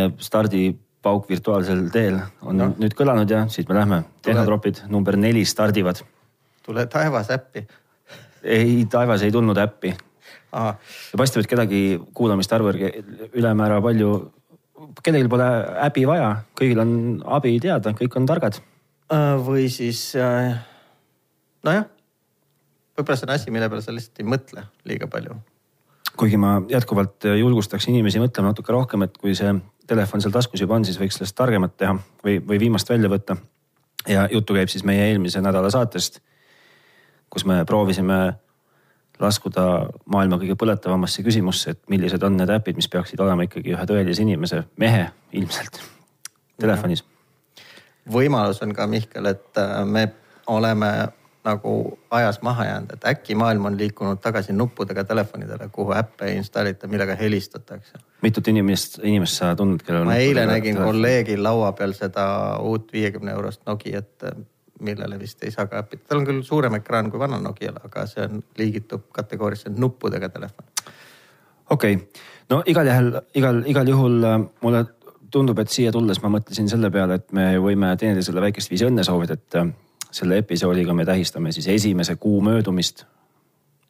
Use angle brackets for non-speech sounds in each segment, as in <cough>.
meie stardipauk virtuaalsel teel on no. nüüd kõlanud ja siit me lähme. tehnotropid number neli stardivad. tule taevas äppi. ei, taevas ei tulnud äppi. paistab, et kedagi kuulamist arvu järgi ülemäära palju, kellelgi pole äpi vaja, kõigil on abi teada, kõik on targad. või siis äh, nojah, võib-olla see on asi, mille peale sa lihtsalt ei mõtle liiga palju kuigi ma jätkuvalt julgustaks inimesi mõtlema natuke rohkem, et kui see telefon seal taskus juba on, siis võiks sellest targemat teha või, või viimast välja võtta. ja juttu käib siis meie eelmise nädala saatest, kus me proovisime laskuda maailma kõige põletavamasse küsimusse, et millised on need äpid, mis peaksid olema ikkagi ühe tõelise inimese, mehe ilmselt telefonis. võimalus on ka Mihkel, et me oleme nagu ajas maha jäänud, et äkki maailm on liikunud tagasi nuppudega telefonidele, kuhu äppe ei installita, millega helistatakse. mitut inimest, inimest sa tunned, kellel on? ma eile nägin kolleegil laua peal seda uut viiekümne eurost Nokiat, millele vist ei saa ka äppida. tal on küll suurem ekraan kui vanal Nokial, aga see on, liigitub kategooriasse nuppudega telefon. okei okay., no igal juhul, igal, igal juhul äh, mulle tundub, et siia tulles ma mõtlesin selle peale, et me võime teineteisele väikest viisi õnne soovida, et äh, selle episoodiga me tähistame siis esimese kuu möödumist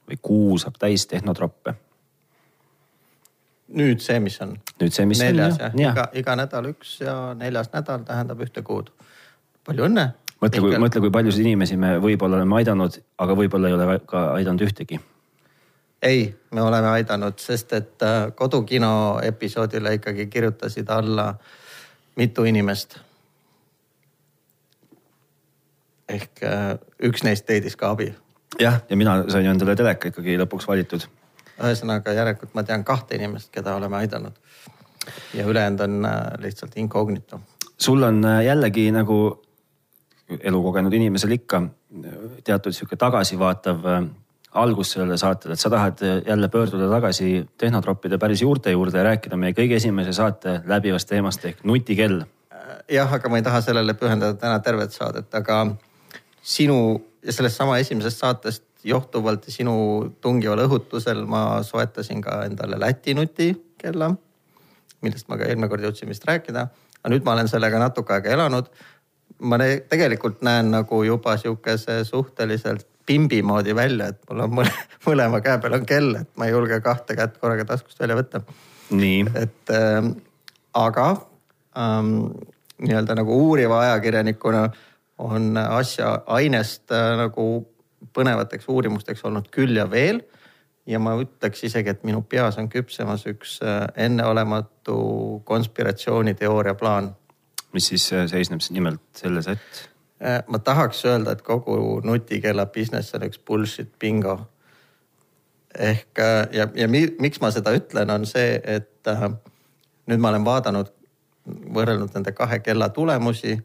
või kuu saab täis tehnotroppe. nüüd see, mis on. nüüd see, mis neljas, on jah ja. ja., iga, iga nädal üks ja neljas nädal tähendab ühte kuud. palju õnne. mõtle, kui, mõtle, kui paljusid inimesi me võib-olla oleme aidanud, aga võib-olla ei ole ka aidanud ühtegi. ei, me oleme aidanud, sest et äh, kodukino episoodile ikkagi kirjutasid alla mitu inimest ehk äh, üks neist leidis ka abi. jah, ja mina sain endale teleka ikkagi lõpuks valitud. ühesõnaga järelikult ma tean kahte inimest, keda oleme aidanud. ja ülejäänud on äh, lihtsalt incognito. sul on äh, jällegi nagu elukogenud inimesel ikka teatud sihuke tagasivaatav algus sellele saatele, et sa tahad jälle pöörduda tagasi tehnotroppide päris juurte juurde ja rääkida meie kõige esimese saate läbivast teemast ehk nutikell. jah, aga ma ei taha sellele pühendada täna tervet saadet, aga sinu ja sellest sama esimesest saatest johtuvalt sinu tungival õhutusel ma soetasin ka endale Läti nutikella, millest ma ka eelmine kord jõudsin vist rääkida. aga nüüd ma olen sellega natuke aega elanud. ma tegelikult näen nagu juba sihukese suhteliselt pimbi moodi välja, et mul on mõle, <laughs> mõlema käe peal on kell, et ma ei julge kahte kätt korraga taskust välja võtta. et äh, aga ähm, nii-öelda nagu uuriva ajakirjanikuna on asja ainest äh, nagu põnevateks uurimusteks olnud küll ja veel. ja ma ütleks isegi, et minu peas on küpsemas üks äh, enneolematu konspiratsiooniteooria plaan. mis siis äh, seisneb nimelt selles, et? ma tahaks öelda, et kogu nutikella business on üks bullshit bingo. ehk ja, ja mi, miks ma seda ütlen, on see, et nüüd ma olen vaadanud, võrrelnud nende kahe kella tulemusi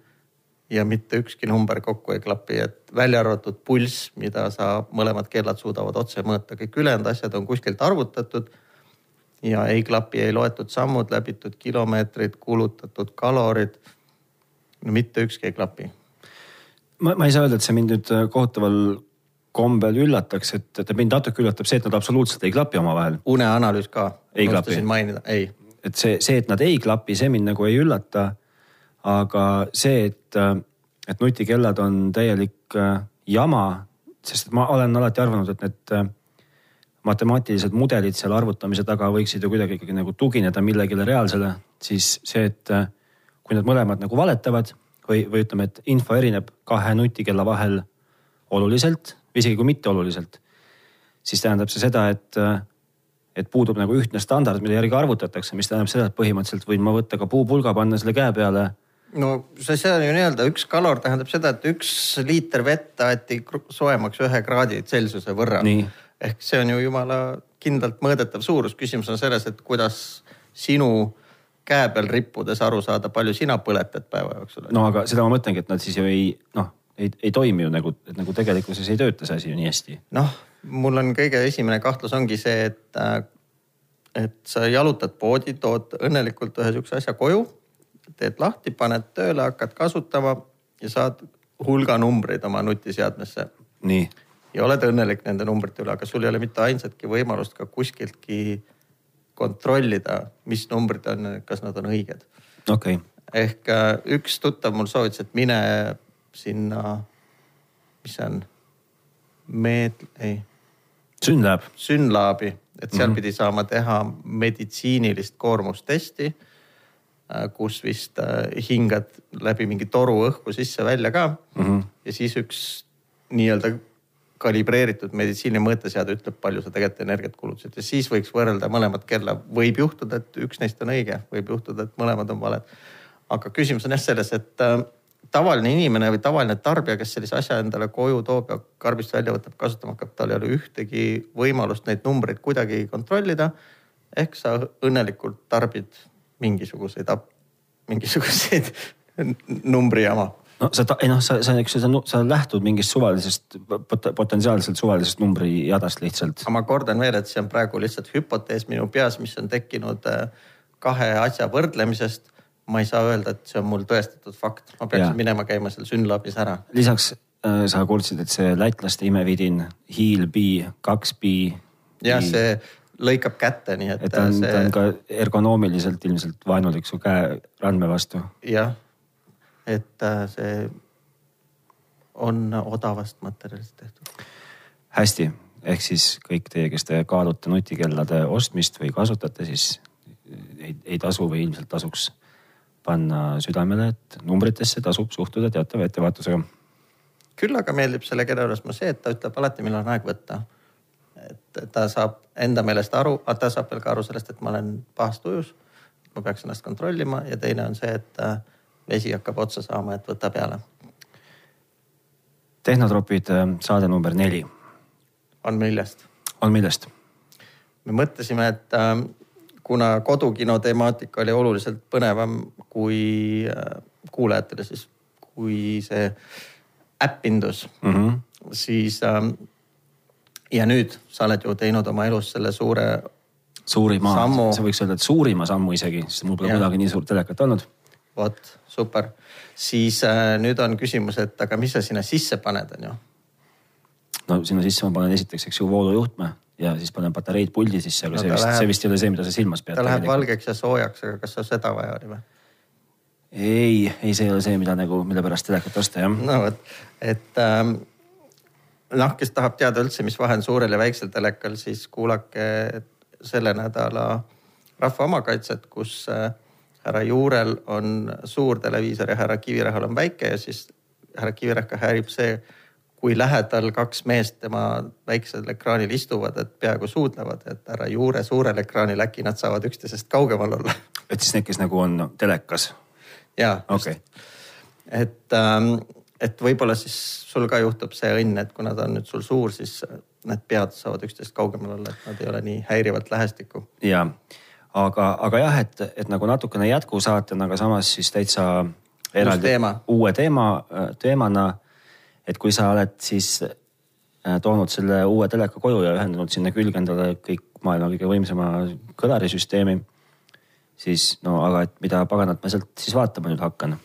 ja mitte ükski number kokku ei klapi, et välja arvatud pulss, mida sa mõlemad kellad suudavad otse mõõta, kõik ülejäänud asjad on kuskilt arvutatud. ja ei klapi ei loetud sammud, läbitud kilomeetrid, kulutatud kalorid. no mitte ükski ei klapi. ma, ma ei saa öelda, et see mind nüüd äh, kohutaval kombel üllataks, et, et mind natuke üllatab see, et nad absoluutselt ei klapi omavahel. uneanalüüs ka. ei klapi. mainida, ei. et see, see, et nad ei klapi, see mind nagu ei üllata aga see, et, et nutikellad on täielik äh, jama, sest ma olen alati arvanud, et need äh, matemaatilised mudelid seal arvutamise taga võiksid ju kuidagi ikkagi nagu tugineda millegile reaalsele, siis see, et äh, kui nad mõlemad nagu valetavad või, või ütleme, et info erineb kahe nutikella vahel oluliselt, isegi kui mitte oluliselt, siis tähendab see seda, et, et puudub nagu ühtne standard, mille järgi arvutatakse, mis tähendab seda, et põhimõtteliselt võin ma võtta ka puupulga, panna selle käe peale no see, see on ju nii-öelda üks kalor tähendab seda, et üks liiter vett aeti soojemaks ühe kraadi Celsiuse võrra. ehk see on ju jumala kindlalt mõõdetav suurus. küsimus on selles, et kuidas sinu käe peal rippudes aru saada, palju sina põletad päeva jooksul. no aga seda ma mõtlengi, et nad siis ju ei noh, ei, ei toimi ju nagu, et nagu tegelikkuses ei tööta see asi ju nii hästi. noh, mul on kõige esimene kahtlus ongi see, et, et sa jalutad poodi, tood õnnelikult ühe sihukese asja koju teed lahti, paned tööle, hakkad kasutama ja saad hulga numbreid oma nutiseadmesse. nii. ja oled õnnelik nende numbrite üle, aga sul ei ole mitte ainsatki võimalust ka kuskiltki kontrollida, mis numbrid on, kas nad on õiged okei okay., ehk äh, üks tuttav mul soovitas, et mine sinna, mis see on, Med-, ei, Synlab, Synlabi, et seal mm. -hmm. pidi saama teha meditsiinilist koormustesti, kus vist äh, hingad läbi mingi toru õhku sisse-välja ka mm. -hmm. ja siis üks nii-öelda kalibreeritud meditsiini mõõteseade ütleb, palju sa tegelikult energiat kulutasid ja siis võiks võrrelda mõlemat kella. võib juhtuda, et üks neist on õige, võib juhtuda, et mõlemad on valed. aga küsimus on jah selles, et äh, tavaline inimene või tavaline tarbija, kes sellise asja endale koju toob ja karbist välja võtab, kasutama hakkab, tal ei ole ühtegi võimalust neid numbreid kuidagi kontrollida. ehk sa õnnelikult tarbid mingisuguseid, mingisuguseid <laughs> numbrijama no sa, ei noh, sa, sa, eks sa, sa lähtud mingist suvalisest pot,, potentsiaalselt suvalisest numbrijadast lihtsalt. aga ma kordan veel, et see on praegu lihtsalt hüpotees minu peas, mis on tekkinud äh, kahe asja võrdlemisest. ma ei saa öelda, et see on mul tõestatud fakt, ma peaksin Jaa. minema käima seal Synlabis ära. lisaks äh, sa kuulsid, et see lätlaste imevidin Heal B, kaks B. jah, see lõikab kätte, nii et, et on, ta on see ka ergonoomiliselt ilmselt vaenulik su käe randme vastu. jah, et äh, see on odavast materjalist tehtud. hästi, ehk siis kõik teie, kes te kaalute nutikellade ostmist või kasutate, siis ei, ei tasu või ilmselt tasuks panna südamele, et numbritesse tasub suhtuda teatava ettevaatusega. küll aga meeldib selle kella juures mulle see, et ta ütleb alati, millal on aeg võtta. Et ta saab enda meelest aru, aga ta saab veel ka aru sellest, et ma olen pahas tujus. ma peaks ennast kontrollima ja teine on see, et äh, vesi hakkab otsa saama, et võta peale. tehnotropid, saade number neli on millest? on millest? me mõtlesime, et äh, kuna kodukino temaatika oli oluliselt põnevam kui äh, kuulajatele siis, kui see äppindus Mm -hmm. siis ja nüüd sa oled ju teinud oma elus selle suure suurima sa võiks öelda, et suurima sammu isegi, sest mul pole kunagi nii suurt telekat olnud. vot super, siis äh, nüüd on küsimus, et aga mis sa sinna sisse paned, on ju. no sinna sisse ma panen esiteks, eks ju, voolujuhtme ja siis panen patareid puldi sisse, aga No see vist see vist ei ole see, mida sa silmas pead. ta läheb valgeks ja soojaks, aga kas sul seda vaja oli või? ei, ei, see ei ole see, mida nagu, mille pärast telekat osta jah. no vot, et ähm, noh, kes tahab teada üldse, mis vahe on suurel ja väiksel telekal, siis kuulake selle nädala Rahva Omakaitset, kus äh, härra Juurel on suur televiisor ja härra Kivirahal on väike ja siis härra Kivirahka häirib see, kui lähedal kaks meest tema väiksel ekraanil istuvad, et peaaegu suudlevad, et härra Juure suurel ekraanil äkki nad saavad üksteisest kaugemal olla. et siis need, kes nagu on telekas. ja okei okay., et ähm,, et võib-olla siis sul ka juhtub see õnn, et kuna ta on nüüd sul suur, siis need pead saavad üksteist kaugemal olla, et nad ei ole nii häirivalt lähestikku. ja aga, aga jah, et, et nagu natukene jätkusaatena, aga samas siis täitsa teema. uue teema, teemana. et kui sa oled siis äh, toonud selle uue teleka koju ja ühendanud sinna külge endale kõik maailma kõige võimsama kõlarisüsteemi, siis no aga et mida paganat ma sealt siis vaatama nüüd hakkan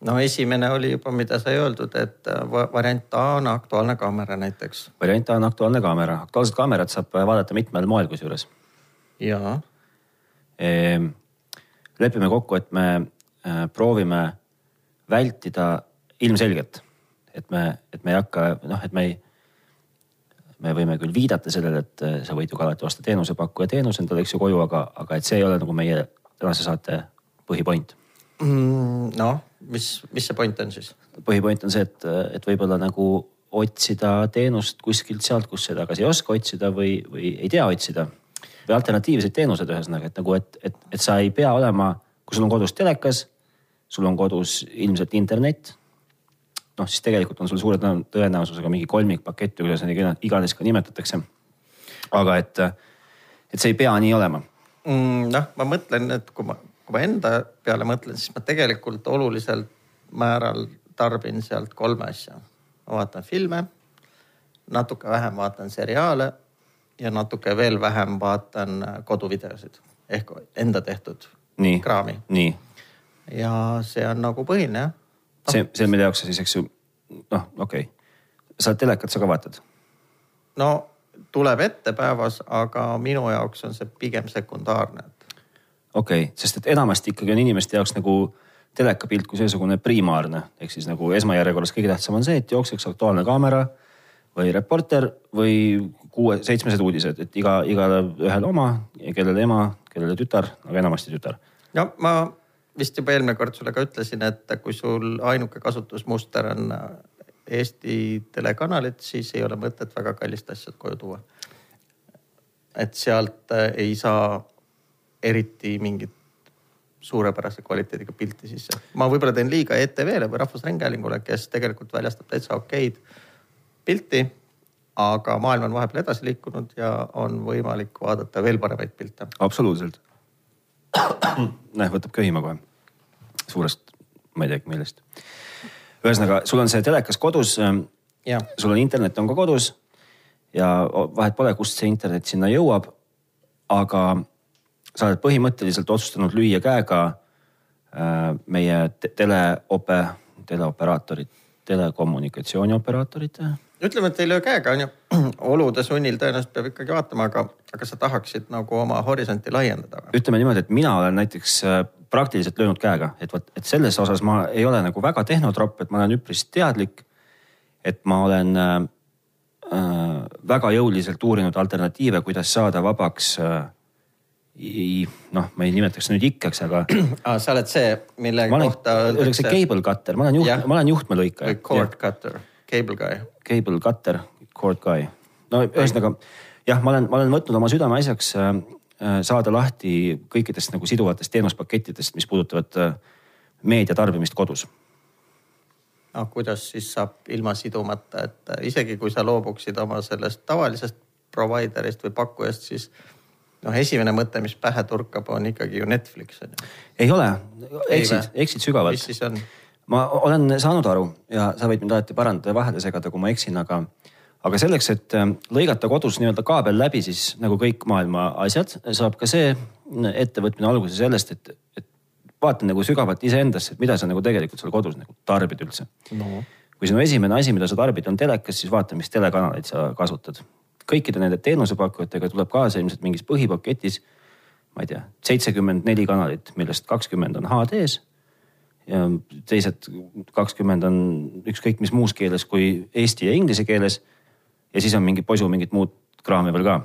no esimene oli juba, mida sai öeldud, et äh, va- variant A on Aktuaalne kaamera näiteks. variant A on Aktuaalne kaamera, Aktuaalset kaamerat saab vaadata mitmel moel kusjuures ja Ehm, lepime kokku, et me äh, proovime vältida ilmselgelt, et me, et me ei hakka noh, et me ei, me võime küll viidata sellele, et äh, sa võid ju ka alati osta teenusepakkuja teenuse endale, eks ju koju, aga, aga et see ei ole nagu meie tänase saate põhipoint. mm, noh, mis, mis see point on siis? põhipoint on see, et, et võib-olla nagu otsida teenust kuskilt sealt, kus seda kas ei oska otsida või, või ei tea otsida või alternatiivseid teenuseid ühesõnaga, et nagu, et, et, et sa ei pea olema, kui sul on kodus telekas, sul on kodus ilmselt internet. noh, siis tegelikult on sul suure tõen- tõenäosusega mingi kolmikpakett või kuidas neid iga- iganes ka nimetatakse. aga et, et see ei pea nii olema. mm,? noh, ma mõtlen, et kui ma, kui ma enda peale mõtlen, siis ma tegelikult olulisel määral tarbin sealt kolme asja. ma vaatan filme, natuke vähem vaatan seriaale ja natuke veel vähem vaatan koduvideosid ehk enda tehtud nii, kraami nii, ja see on nagu põhiline jah. see, see on mille jaoks siis, eks ju, noh, okei okay.. sa telekat sa ka vaatad? no tuleb ette päevas, aga minu jaoks on see pigem sekundaarne, et okei okay,, sest et enamasti ikkagi on inimeste jaoks nagu telekapilt kui seesugune primaarne ehk siis nagu esmajärjekorras kõige tähtsam on see, et jookseks Aktuaalne kaamera või Reporter või kuue, seitsmesed uudised, et iga, igale ühel oma, kellele ema, kellele tütar, aga enamasti tütar. no ma vist juba eelmine kord sulle ka ütlesin, et kui sul ainuke kasutusmuster on Eesti telekanalid, siis ei ole mõtet väga kallist asja koju tuua. et sealt ei saa eriti mingit suurepärase kvaliteediga pilti sisse. ma võib-olla teen liiga ETV-le või Rahvusringhäälingule, kes tegelikult väljastab täitsa okeid pilti. aga maailm on vahepeal edasi liikunud ja on võimalik vaadata veel paremaid pilte. absoluutselt. <clears throat> näe, võtab köhima kohe. suurest, ma ei teagi millest. ühesõnaga, sul on see telekas kodus. sul on internet on ka kodus ja vahet pole, kust see internet sinna jõuab. aga sa oled põhimõtteliselt otsustanud lüüa käega äh, meie teleope, teleoperaatorid, telekommunikatsioonioperaatorid. ütleme, et ei löö käega on ju, <clears throat> olude sunnil tõenäoliselt peab ikkagi vaatama, aga, aga sa tahaksid nagu oma horisonti laiendada. ütleme niimoodi, et mina olen näiteks äh, praktiliselt löönud käega, et vot, et selles osas ma ei ole nagu väga tehnotropp, et ma olen üpris teadlik. et ma olen äh, äh, väga jõuliselt uurinud alternatiive, kuidas saada vabaks äh, noh, ma ei nimetaks nüüd ikkeks, aga <clears throat> ah,. sa oled see, mille olen, kohta öeldakse cable cutter, ma olen juht, ma olen juhtmelõikaja. või cord cutter, cable guy. Cable cutter, cord guy. no ühesõnaga jah, ma olen, ma olen võtnud oma südameasjaks äh, äh, saada lahti kõikidest nagu siduvatest teenuspakettidest, mis puudutavad äh, meedia tarbimist kodus no kuidas siis saab ilma sidumata, et äh, isegi kui sa loobuksid oma sellest tavalisest provider'ist või pakkujast, siis noh, esimene mõte, mis pähe turkab, on ikkagi ju Netflix on ju. ei ole, eksid, eksid sügavalt. mis siis on? ma olen saanud aru ja sa võid mind alati parandada ja vahele segada, kui ma eksin, aga, aga selleks, et äh, lõigata kodus nii-öelda kaabel läbi, siis nagu kõik maailma asjad, saab ka see ettevõtmine alguse sellest, et, et vaata nagu sügavalt iseendasse, et mida sa nagu tegelikult seal kodus nagu tarbid üldse no.. kui sinu esimene asi, mida sa tarbid, on telekas, siis vaata, mis telekanaleid sa kasutad kõikide nende teenusepakkujatega tuleb kaasa ilmselt mingis põhipaketis, ma ei tea, seitsekümmend neli kanalit, millest kakskümmend on HD-s. ja teised kakskümmend on ükskõik mis muus keeles kui eesti ja inglise keeles. ja siis on mingi posu mingit muud kraami veel ka.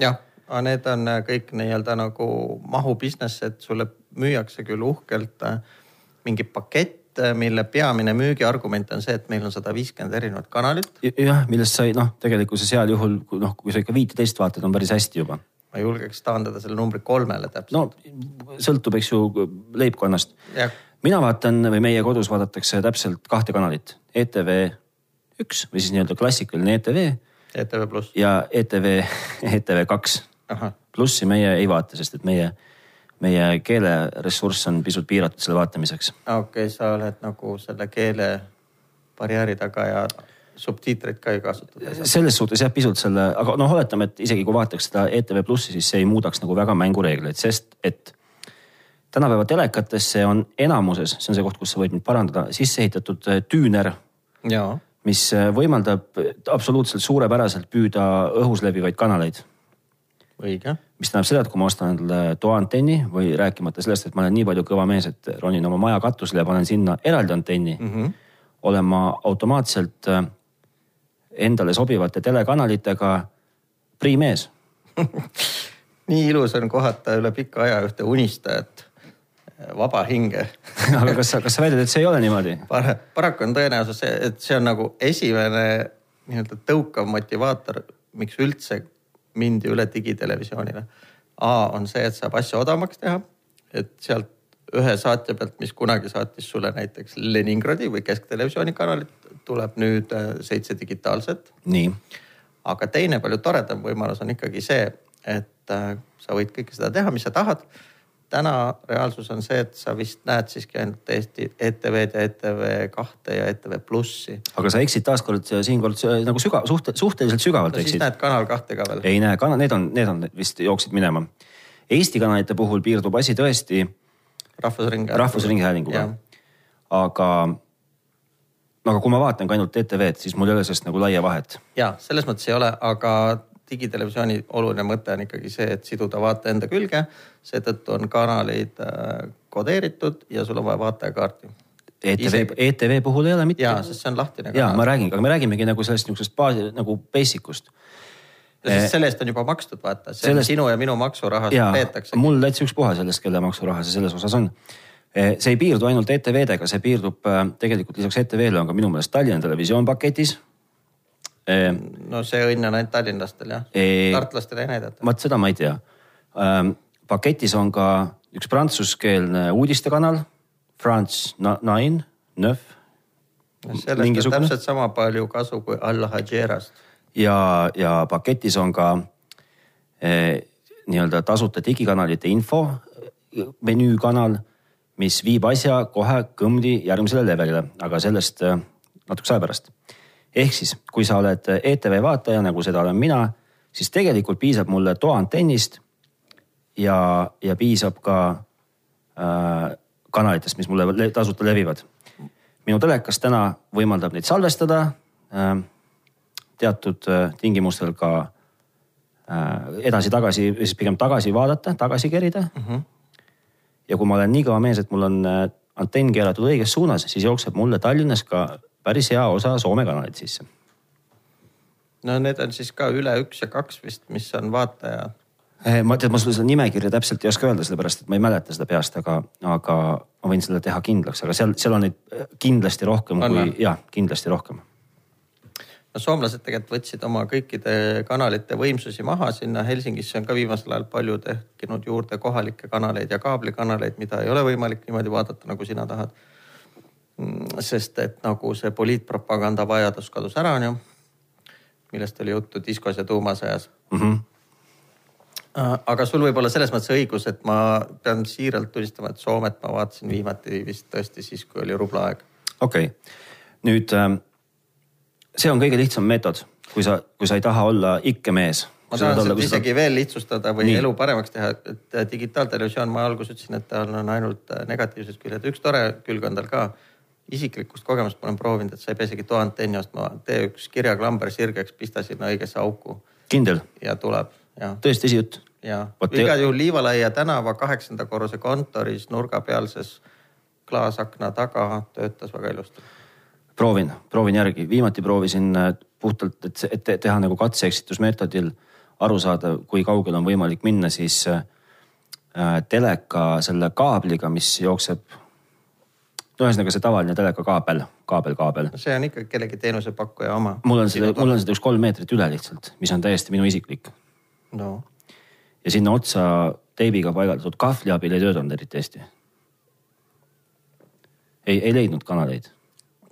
jah, aga need on kõik nii-öelda nagu mahu business, et sulle müüakse küll uhkelt äh, mingi pakett Äh, mille peamine müügiargument on see, et meil on sada viiskümmend erinevat kanalit. jah, millest sai noh, tegelikkuses heal juhul noh, kui sa ikka viiteist vaatad, on päris hästi juba. ma julgeks taandada selle numbri kolmele täpselt. no sõltub, eks ju leibkonnast. mina vaatan või meie kodus vaadatakse täpselt kahte kanalit, ETV üks või siis nii-öelda klassikaline ETV. ETV pluss. ja ETV, ETV kaks. plussi meie ei vaata, sest et meie meie keeleressurss on pisut piiratud selle vaatamiseks. okei okay,, sa oled nagu selle keele barjääri taga ja subtiitreid ka ei kasuta. selles suhtes jah, pisut selle, aga noh, oletame, et isegi kui vaataks seda ETV Plussi, siis see ei muudaks nagu väga mängureegleid, sest et tänapäeva telekatesse on enamuses, see on see koht, kus sa võid mind parandada, sisse ehitatud äh, tüüner. mis äh, võimaldab absoluutselt suurepäraselt püüda õhus levivaid kanaleid. Õige mis tähendab seda, et kui ma ostan endale toaantenni või rääkimata sellest, et ma olen nii palju kõva mees, et ronin oma maja katusele ja panen sinna eraldi antenni mm. -hmm. olen ma automaatselt äh, endale sobivate telekanalitega priimees <laughs> nii ilus on kohata üle pika aja ühte unistajat, äh, vaba hinge <laughs> aga kas sa, kas sa väidad, et see ei ole niimoodi Par? paraku on tõenäosus et see on nagu esimene nii-öelda tõukav motivaator, miks üldse mindi üle digitelevisioonile. A on see, et saab asju odavamaks teha, et sealt ühe saatja pealt, mis kunagi saatis sulle näiteks Leningradi või Kesktelevisiooni kanalit, tuleb nüüd äh, seitse digitaalset. nii. aga teine palju toredam võimalus on ikkagi see, et äh, sa võid kõike seda teha, mis sa tahad täna reaalsus on see, et sa vist näed siiski ainult Eesti ETV-d ja ETV kahte ja ETV Plussi. aga sa eksid taaskord siinkord nagu süga-, suht-, suhteliselt sügavalt no, eksid. siis näed Kanal kahte ka veel. ei näe, kanal, need on, need on vist jooksid minema. Eesti kanalite puhul piirdub asi tõesti. rahvusringhäälinguga. rahvusringhäälinguga. aga, aga kui ma vaatan ka ainult ETV-d, siis mul ei ole sellest nagu laia vahet. ja selles mõttes ei ole, aga digitelevisiooni oluline mõte on ikkagi see, et siduda vaataja enda külge. seetõttu on kanalid äh, kodeeritud ja sul on vaja vaatajakaarti. ETV, ETV puhul ei ole mitte. ja, sest see on lahtine. ja ma räägin, aga me räägimegi nagu sellest niisugusest baasi nagu basic ust. sest selle eest on juba makstud, vaata, see sellest... on sinu ja minu maksurahast peetakse. mul täitsa ükspuha sellest, kelle maksuraha see selles osas on see ei piirdu ainult ETV-dega, see piirdub tegelikult lisaks ETV-le on ka minu meelest Tallinna Televisioon paketis no see õnn on ainult tallinlastel jah tartlastele ei näidata. vot seda ma ei tea. Ehm, paketis on ka üks prantsuskeelne uudistekanal, France Nine, Neuf. sellest on täpselt sama palju kasu kui Al Hajerast. ja, ja paketis on ka eh, nii-öelda tasuta digikanalite info menüükanal, mis viib asja kohe kõmdi järgmisele levelile, aga sellest eh, natukese aja pärast ehk siis, kui sa oled ETV vaataja, nagu seda olen mina, siis tegelikult piisab mulle toaantennist ja, ja piisab ka äh, kanalitest, mis mulle tasuta levivad. minu telekas täna võimaldab neid salvestada äh,, teatud äh, tingimustel ka äh, edasi-tagasi, siis pigem tagasi vaadata, tagasi kerida mm. -hmm. ja kui ma olen nii kõva mees, et mul on äh, antenn keeratud õiges suunas, siis jookseb mulle Tallinnas ka päris hea osa Soome kanaleid sisse. no need on siis ka üle üks ja kaks vist, mis on vaataja. Eh, ma tean, ma sulle seda nimekirja täpselt ei oska öelda, sellepärast et ma ei mäleta seda peast, aga, aga ma võin selle teha kindlaks, aga seal, seal on neid kindlasti rohkem on kui, jah, kindlasti rohkem no soomlased tegelikult võtsid oma kõikide kanalite võimsusi maha, sinna Helsingisse on ka viimasel ajal palju tekkinud juurde kohalikke kanaleid ja kaablikanaleid, mida ei ole võimalik niimoodi vaadata, nagu sina tahad sest et nagu see poliitpropaganda vajadus kadus ära, on ju. millest oli juttu diskos ja tuumasõjas mm. -hmm. aga sul võib olla selles mõttes õigus, et ma pean siiralt tunnistama, et Soomet ma vaatasin viimati vist tõesti siis, kui oli rublaaeg. okei okay., nüüd ähm, see on kõige lihtsam meetod, kui sa, kui sa ei taha olla ikkemees ma tahan seda isegi veel lihtsustada või Nii. elu paremaks teha, et digitaaltelevisioon, ma alguses ütlesin, et tal on ainult negatiivsed küljed, üks tore külg on tal ka isiklikust kogemust ma olen proovinud, et sa ei pea isegi toaantenni ostma, tee üks kirjaklamber sirgeks, pista sinna õigesse auku. kindel? ja tuleb, jah. tõesti esijutt? ja, igal juhul Liivalaia tänava kaheksanda korruse kontoris nurgapealses klaasakna taga töötas väga ilusti. proovin, proovin järgi, viimati proovisin äh, puhtalt, et, et teha nagu katse-eksitusmeetodil aru saada, kui kaugele on võimalik minna, siis äh, teleka selle kaabliga, mis jookseb no ühesõnaga see tavaline telekakaabel, kaabel, kaabel. see on ikkagi kellegi teenusepakkuja oma. mul on seda, mul on seda üks kolm meetrit üle lihtsalt, mis on täiesti minu isiklik. no. ja sinna otsa teibiga paigaldatud kahvli abil ei töötanud eriti hästi. ei, ei leidnud kanaleid.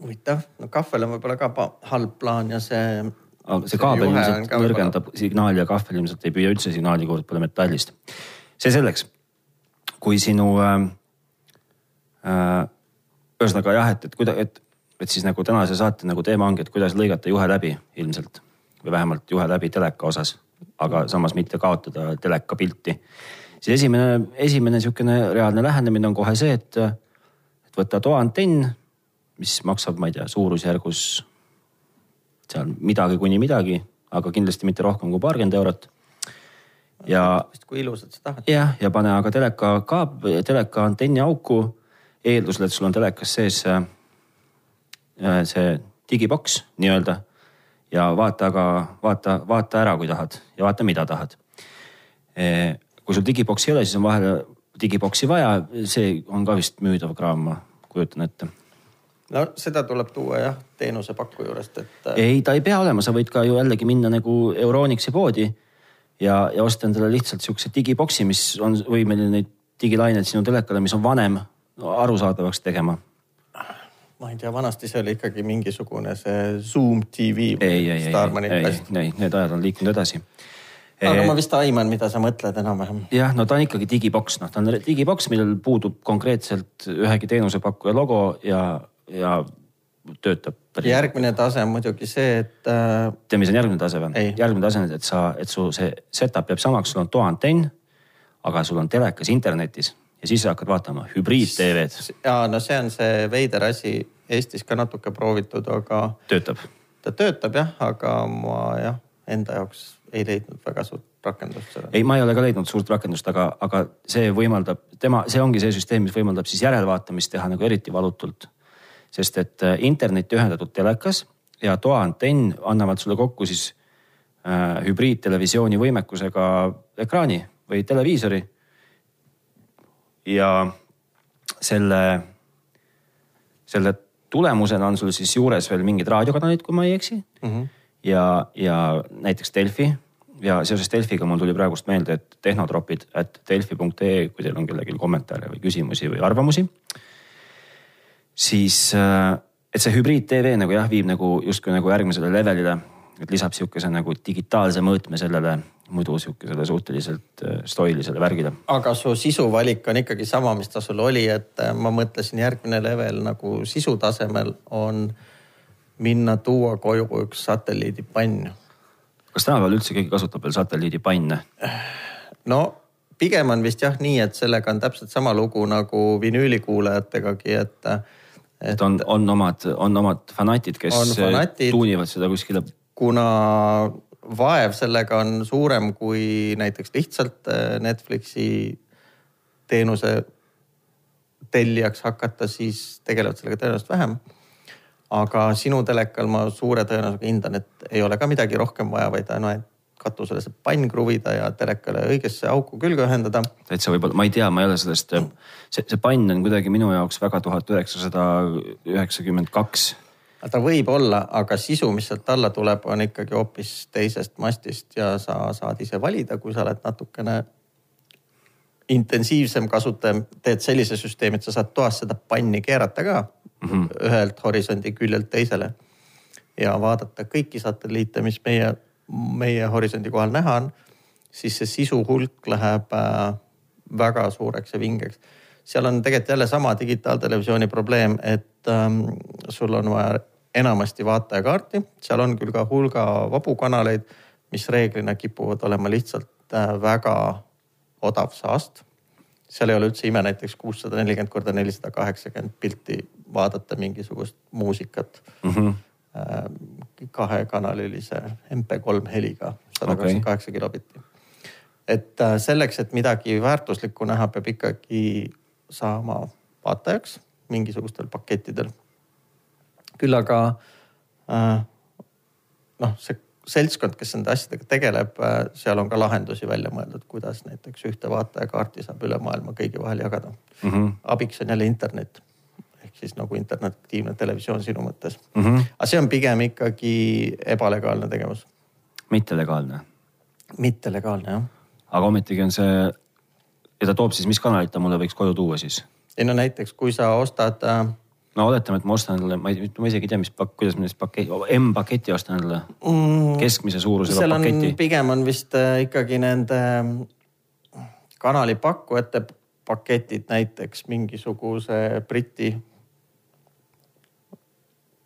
huvitav, no kahvel on võib-olla ka halb plaan ja see. aga see kaabel ilmselt nõrgendab signaali ja kahvel ilmselt ei püüa üldse signaali, kuivõrd pole metallist. see selleks, kui sinu äh, äh, ühesõnaga jah, et, et kuida-, et, et siis nagu tänase saate nagu teema ongi, et kuidas lõigata juhe läbi ilmselt või vähemalt juhe läbi teleka osas, aga samas mitte kaotada teleka pilti. siis esimene, esimene sihukene reaalne lähenemine on kohe see, et, et võtta toaantenn, mis maksab, ma ei tea, suurusjärgus seal midagi kuni midagi, aga kindlasti mitte rohkem kui paarkümmend eurot ja. kui ilusat sa tahad. jah, ja pane aga teleka kaab, teleka antenni auku eeldusel, et sul on telekas sees äh, äh, see digiboks nii-öelda ja vaata aga, vaata, vaata ära, kui tahad ja vaata, mida tahad. Äh, kui sul digiboksi ei ole, siis on vahel digiboksi vaja, see on ka vist müüdav kraam, ma kujutan ette no seda tuleb tuua jah, teenusepakku juurest, et. ei, ta ei pea olema, sa võid ka ju jällegi minna nagu Euronixi poodi ja, ja osta endale lihtsalt sihukese digiboksi, mis on võimeline neid digilaineid sinu telekale, mis on vanem arusaadavaks tegema? ma ei tea, vanasti see oli ikkagi mingisugune see Zoom TV. ei, ei, ei, ei, ei, need ajad on liikunud edasi. aga ma vist aiman, mida sa mõtled enam-vähem. jah, no ta on ikkagi digiboks, noh, ta on digiboks, millel puudub konkreetselt ühegi teenusepakkuja logo ja, ja töötab. järgmine tase on muidugi see, et äh.... tead, mis on järgmine tase või? järgmine tase on, et sa, et su see setup jääb samaks, sul on toaantenn, aga sul on telekas internetis ja siis hakkad vaatama hübriid-TV-d. ja no see on see veider asi, Eestis ka natuke proovitud, aga. töötab? ta töötab jah, aga ma jah, enda jaoks ei leidnud väga suurt rakendust sellele. ei, ma ei ole ka leidnud suurt rakendust, aga, aga see võimaldab, tema, see ongi see süsteem, mis võimaldab siis järelvaatamist teha nagu eriti valutult. sest et äh, internetti ühendatud telekas ja toaantenn annavad sulle kokku siis äh, hübriidtelevisiooni võimekusega ekraani või televiisori. Ja selle, selle tulemusena on sul siis juures veel mingid raadiokanalid, kui ma ei eksi mm. -hmm. ja, ja näiteks Delfi ja seoses Delfiga mul tuli praegust meelde, et tehnotropid, et delfi.ee, kui teil on kellelgi kommentaare või küsimusi või arvamusi. siis, äh, et see hübriid-TV nagu jah, viib nagu justkui nagu järgmisele levelile, et lisab sihukese nagu digitaalse mõõtme sellele muidu sihukesele suhteliselt äh, stoilisele värgile. aga su sisuvalik on ikkagi sama, mis ta sul oli, et äh, ma mõtlesin, järgmine level nagu sisu tasemel on minna tuua koju üks satelliidipann. kas tänapäeval üldse keegi kasutab veel satelliidipanne? no pigem on vist jah nii, et sellega on täpselt sama lugu nagu vinüülikuulajategagi, et, et. et on, on omad, on omad fanatid, kes fanatid, tuunivad seda kuskile. kuna vaev sellega on suurem kui näiteks lihtsalt äh, Netflixi teenuse tellijaks hakata, siis tegelevad sellega tõenäoliselt vähem. aga sinu telekal ma suure tõenäosusega hindan, et ei ole ka midagi rohkem vaja, vaid ainult katusele see pann kruvida ja telekale õigesse auku külge ühendada. täitsa võib-olla, ma ei tea, ma ei ole sellest, see, see pann on kuidagi minu jaoks väga tuhat üheksasada üheksakümmend kaks ta võib olla, aga sisu, mis sealt alla tuleb, on ikkagi hoopis teisest mastist ja sa saad ise valida, kui sa oled natukene intensiivsem kasutaja, teed sellise süsteemi, et sa saad toas seda panni keerata ka mm -hmm. ühelt horisondi küljelt teisele. ja vaadata kõiki satelliite, mis meie, meie horisondi kohal näha on, siis see sisu hulk läheb äh, väga suureks ja vingeks. Seal on tegelikult jälle sama digitaaltelevisiooni probleem, et ähm, sul on vaja enamasti vaatajakaarti, seal on küll ka hulga vabu kanaleid, mis reeglina kipuvad olema lihtsalt äh, väga odav saast. seal ei ole üldse ime näiteks kuussada nelikümmend korda nelisada kaheksakümmend pilti vaadata mingisugust muusikat mm. -hmm kahekanalilise MP3 heliga, sada kakskümmend kaheksa kilobitti. et äh, selleks, et midagi väärtuslikku näha, peab ikkagi saama vaatajaks mingisugustel pakettidel küll aga äh, noh, see seltskond, kes nende asjadega tegeleb, äh, seal on ka lahendusi välja mõeldud, kuidas näiteks ühte vaatajakaarti saab üle maailma kõigi vahel jagada mm. -hmm. abiks on jälle internet ehk siis nagu interaktiivne televisioon sinu mõttes mm. -hmm. aga see on pigem ikkagi ebalegaalne tegevus. mittelegaalne? mittelegaalne jah. aga ometigi on see ja ta toob siis, mis kanalit ta mulle võiks koju tuua siis? ei no näiteks, kui sa ostad äh, no oletame, et ma ostan endale, ma ei, ma isegi ei tea, mis, kuidas ma neist pakett, M-paketi ostan endale mm,. keskmise suurusega paketi. pigem on vist äh, ikkagi nende mm, kanalipakkujate paketid, näiteks mingisuguse Briti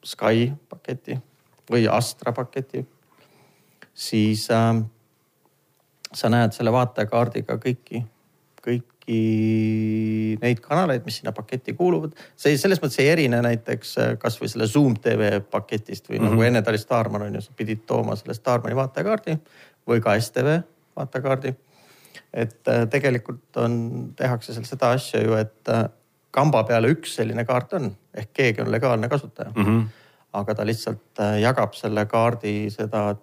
Sky paketi või Astra paketi. siis äh, sa näed selle vaatajakaardiga kõiki, kõik kõiki neid kanaleid, mis sinna paketti kuuluvad. see selles mõttes ei erine näiteks äh, kasvõi selle Zoom tv paketist või mm -hmm. nagu mhm. enne ta oli Starman on ju, sa pidid tooma selle Starmani vaatajakaardi või ka STV vaatajakaardi. et äh, tegelikult on, tehakse seal seda asja ju, et äh, kamba peale üks selline kaart on ehk keegi on legaalne kasutaja mm. -hmm. aga ta lihtsalt jagab selle kaardi seda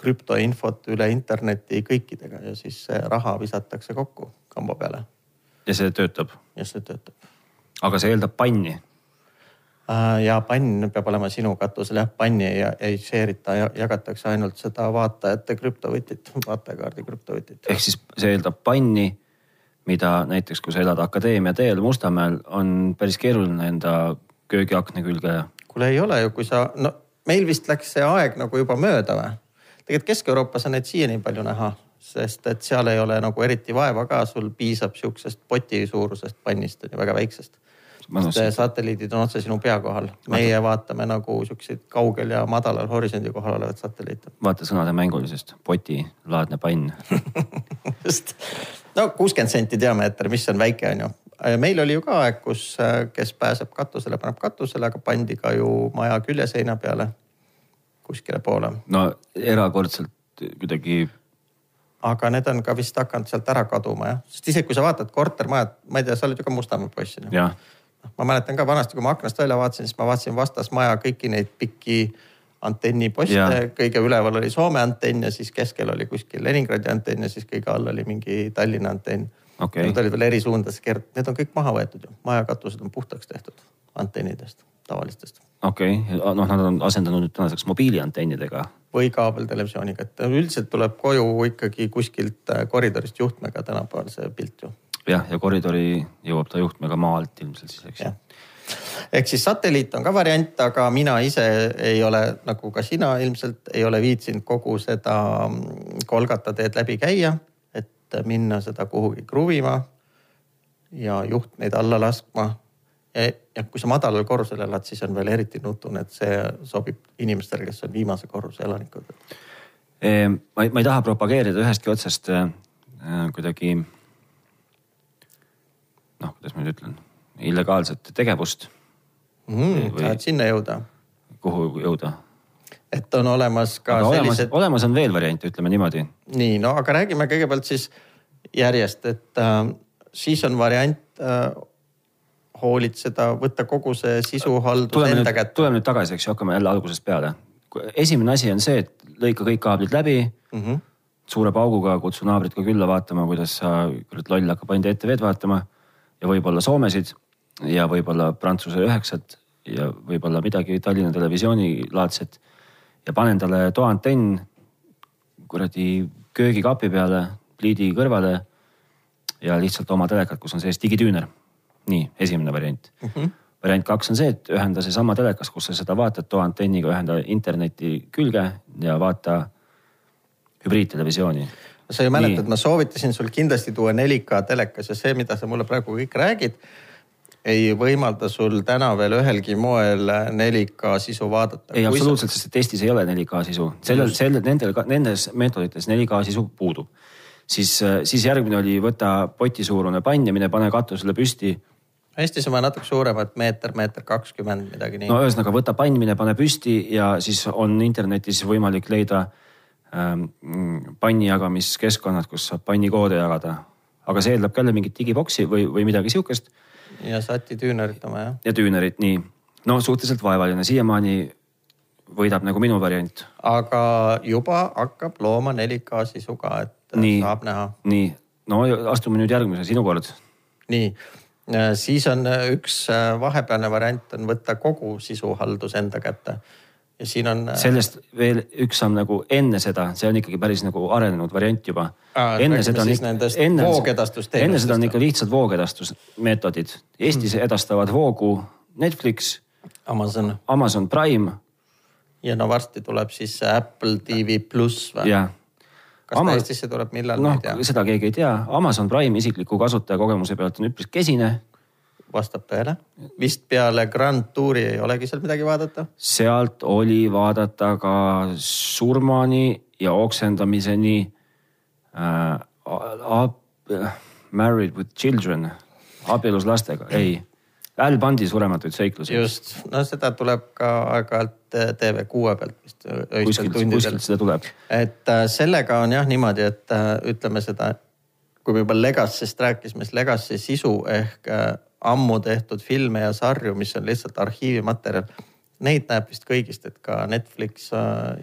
krüptoinfot üle interneti kõikidega ja siis see raha visatakse kokku kamba peale. ja see töötab? ja see töötab. aga see eeldab panni? Äh, ja pann peab olema sinu katusel jah, panni ei, ei share ita, jagatakse ainult seda vaatajate krüptovõtit, <laughs> vaatajakaardi krüptovõtit. ehk siis see eeldab panni, mida näiteks, kui sa elad Akadeemia teel Mustamäel, on päris keeruline enda köögiakna külge. kuule ei ole ju, kui sa, no meil vist läks see aeg nagu juba mööda või? Tegelikult Kesk-Euroopas on neid siiani palju näha, sest et seal ei ole nagu eriti vaeva ka, sul piisab sihukesest poti suurusest pannist on ju väga väiksest. sest satelliidid on otse sinu pea kohal, meie vaatame nagu siukseid kaugel ja madalal horisondi kohal olevaid satelliite. vaata sõnade mängulisest, potilaadne pann <laughs> just, no kuuskümmend senti diameeter, mis on väike, on ju. meil oli ju ka aeg, kus, kes pääseb katusele, paneb katusele, aga pandi ka ju maja küljeseina peale kuskile poole. no erakordselt kuidagi aga need on ka vist hakanud sealt ära kaduma jah, sest isegi kui sa vaatad kortermajad, ma ei tea, sa oled ju ka Mustamäe poiss on ju. Noh, ma mäletan ka vanasti, kui ma aknast välja vaatasin, siis ma vaatasin vastasmaja kõiki neid pikki antenniposte, kõige üleval oli Soome antenn ja siis keskel oli kuskil Leningradi antenn ja siis kõige all oli mingi Tallinna antenn okay.. Need olid veel eri suundades, need on kõik maha võetud ju, maja katused on puhtaks tehtud antennidest, tavalistest. okei. Okay., noh, nad on asendanud nüüd tänaseks mobiiliantennidega. Või kaabeltelevisiooniga, et üldiselt tuleb koju ikkagi kuskilt äh, koridorist juhtmega tänapäeval see pilt ju. jah, ja koridori jõuab ta juhtmega maa alt ilmselt siis, eks. Ju ehk siis satelliit on ka variant, aga mina ise ei ole nagu ka sina ilmselt ei ole viitsinud kogu seda mm, Kolgata teed läbi käia, et minna seda kuhugi kruvima ja juhtmeid alla laskma ja kui sa madalal korrusel elad, siis on veel eriti nutune, et see sobib inimestele, kes on viimase korruse elanikud. Ehm, ma ei, ma ei taha propageerida ühestki otsast äh, kuidagi noh, kuidas ma nüüd ütlen, illegaalset tegevust mm,. tahad sinna jõuda? kuhu jõuda? Et on olemas ka aga sellised. olemas on veel variante, ütleme niimoodi. nii, no aga räägime kõigepealt siis järjest, et äh, siis on variant äh, hoolitseda, võtta kogu see sisuhaldus enda kätte. tuleme nüüd tagasi, eks ju, hakkame jälle algusest peale. esimene asi on see, et lõika kõik kaablid läbi mm. -hmm. suure pauguga kutsu naabrit ka külla vaatama, kuidas sa, kurat loll hakkab ainult ETV-d vaatama ja võib-olla Soomesid ja võib-olla Prantsuse üheksat ja võib-olla midagi Tallinna Televisiooni laadset. Ja pane endale toaantenn kuradi köögikapi peale, pliidi kõrvale ja lihtsalt oma telekat, kus on sees digitüüner nii, esimene variant mm. -hmm. variant kaks on see, et ühenda seesama telekas, kus sa seda vaatad, too antenniga ühenda interneti külge ja vaata hübriidtelevisiooni. sa ju mäletad, ma soovitasin sul kindlasti tuua 4K telekas ja see, mida sa mulle praegu kõik räägid, ei võimalda sul täna veel ühelgi moel 4K sisu vaadata. ei, absoluutselt, sest Eestis ei ole 4K sisu, sellel, sellel, nendel, nendes meetodites 4K sisu puudub siis, siis järgmine oli võta potisuurune pann ja mine pane katusele püsti Eestis on vaja natuke suuremat, meeter, meeter kakskümmend, midagi nii. no ühesõnaga võta pann, mine pane püsti ja siis on internetis võimalik leida ähm, panni jagamiskeskkonnad, kus saab pannikoode jagada. aga see eeldab ka jälle mingit digiboksi või, või midagi sihukest. Ja SAT-i tüünerit oma jah. ja tüünerit, nii. no suhteliselt vaevaline, siiamaani võidab nagu minu variant. aga juba hakkab looma 4K sisu ka, et nii, saab näha. nii, no astume nüüd järgmise, sinu kord. nii Äh, siis on äh, üks äh, vahepealne variant on võtta kogu sisuhaldus enda kätte ja siin on. sellest veel üks samm nagu enne seda, see on ikkagi päris nagu arenenud variant juba. enne seda on enne, enne seda on ikka lihtsalt voogedastusmeetodid. Eestis mm. edastavad voogu Netflix, Amazon, Amazon Prime. ja no varsti tuleb siis Apple TV pluss või? kas Ama... ta Eestisse tuleb, millal no,, ma ei tea. seda keegi ei tea, Amazon Prime isikliku kasutajakogemuse pealt on üpris kesine. Vastab tõele, vist peale Grand Touri ei olegi seal midagi vaadata? sealt oli vaadata ka surmani ja oksendamiseni äh,. Married with children, abielus lastega, ei Al Bundi surematuid seiklusi. just, no seda tuleb ka aeg-ajalt äh, TV6 pealt vist. Äh, kuskilt, kuskilt seda tuleb. et äh, sellega on jah niimoodi, et ütleme seda, kui me juba Legacy'st rääkisime, siis Legacy sisu ehk ammu tehtud filme ja sarju, mis on lihtsalt arhiivimaterjal. Neid näeb vist kõigist, et ka Netflix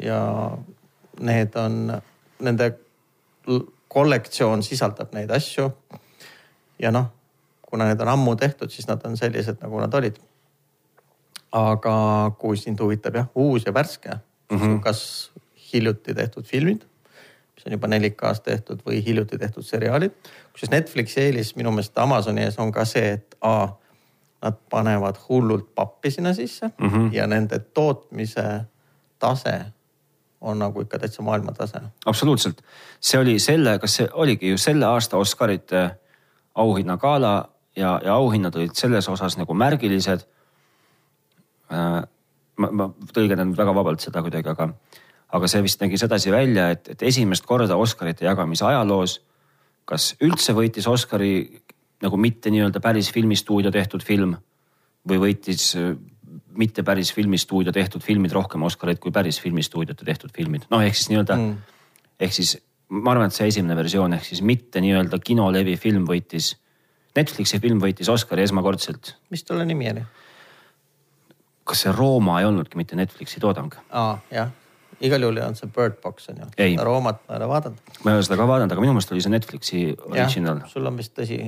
ja need on, nende kollektsioon sisaldab neid asju. ja noh kuna need on ammu tehtud, siis nad on sellised, nagu nad olid. aga kui sind huvitab jah, uus ja värske mm, -hmm. kas hiljuti tehtud filmid, mis on juba 4K-s tehtud või hiljuti tehtud seriaalid. kusjuures Netflixi eelis minu meelest Amazoni ees on ka see, et A, nad panevad hullult pappi sinna sisse mm -hmm. ja nende tootmise tase on nagu ikka täitsa maailmatase. absoluutselt, see oli selle, kas see oligi ju selle aasta Oscarite auhinnagala ja, ja auhinnad olid selles osas nagu märgilised. Äh, ma, ma tõlgendan väga vabalt seda kuidagi, aga, aga see vist nägi sedasi välja, et, et esimest korda Oscarite jagamise ajaloos, kas üldse võitis Oscari nagu mitte nii-öelda päris filmistuudio tehtud film või võitis äh, mitte päris filmistuudio tehtud filmid rohkem Oscareid kui päris filmistuudiote tehtud filmid. noh, ehk siis nii-öelda mm., ehk siis ma arvan, et see esimene versioon ehk siis mitte nii-öelda kinolevi film võitis. Netflixi film võitis Oscari esmakordselt. mis tolle nimi oli? kas see Rooma ei olnudki mitte Netflixi toodang? aa, jah igal juhul on see Bird Box on ju. Roomat ma ei ole vaadanud. ma ei ole seda ka vaadanud, aga minu meelest oli see Netflixi original. sul on vist tõsi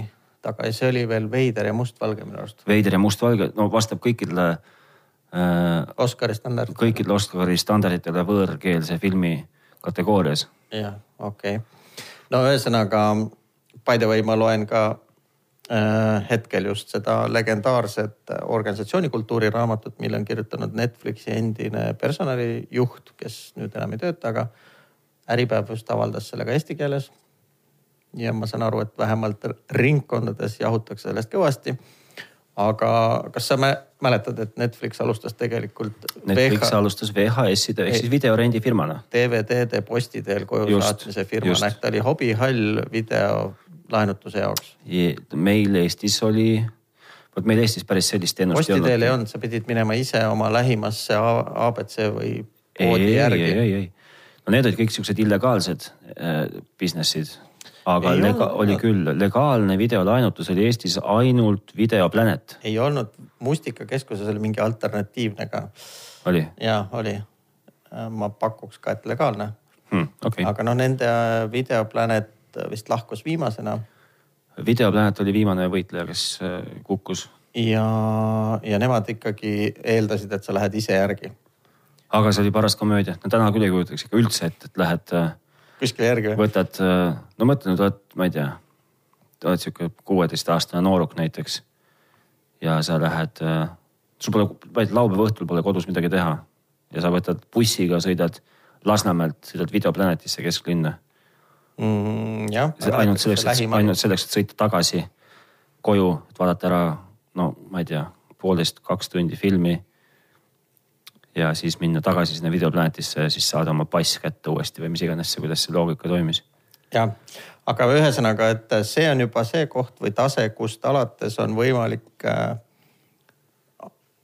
taga ja see oli veel veider ja mustvalge minu arust. veider ja mustvalge, no vastab kõikidele äh,. Oscari standard. kõikidele Oscari standarditele võõrkeelse filmi kategoorias. jah, okei okay.. no ühesõnaga by the way, ma loen ka hetkel just seda legendaarset organisatsioonikultuuri raamatut, mille on kirjutanud Netflixi endine personalijuht, kes nüüd enam ei tööta, aga Äripäev just avaldas selle ka eesti keeles. ja ma saan aru, et vähemalt ringkondades jahutakse sellest kõvasti. aga kas sa mäletad, et Netflix alustas tegelikult? Netflix VH... alustas VHS-ide ehk siis videorendifirmana. DVD-de posti teel koju just, saatmise firmana ehk ta oli hobihall video laenutuse jaoks? meil Eestis oli, vot meil Eestis päris sellist teenust ei olnud. posti teel ei olnud, sa pidid minema ise oma lähimasse abc või poodi järgi. ei, ei, ei, no need olid kõik siuksed illegaalsed äh, business'id aga ei lega, olnud, oli küll, legaalne videolaenutus oli Eestis ainult Videoplanet. ei olnud, Mustikakeskuses oli mingi alternatiivne ka. oli? ja oli. ma pakuks ka, et legaalne hmm,. Okay. aga noh, nende Videoplanet Äh, vist lahkus viimasena. videoplanet oli viimane võitleja, kes äh, kukkus. ja, ja nemad ikkagi eeldasid, et sa lähed ise järgi. aga see oli paras komöödia, no täna küll ei kujutaks ikka üldse ette, et lähed. Äh, kuskile järgi või? võtad, no mõtle nüüd, oled, ma ei tea, oled sihuke kuueteistaastane nooruk näiteks. ja sa lähed, sul pole, vaid laupäeva õhtul pole kodus midagi teha ja sa võtad bussiga, sõidad Lasnamäelt, sõidad Videoplanetisse kesklinna mm,. ainult selleks, ainult selleks, et sõita tagasi koju, et vaadata ära, no ma ei tea, poolteist, kaks tundi filmi. ja siis minna tagasi sinna videoplanetisse ja siis saada oma pass kätte uuesti või mis iganes see, kuidas see loogika toimis. jah, aga ühesõnaga, et see on juba see koht või tase, kust alates on võimalik äh,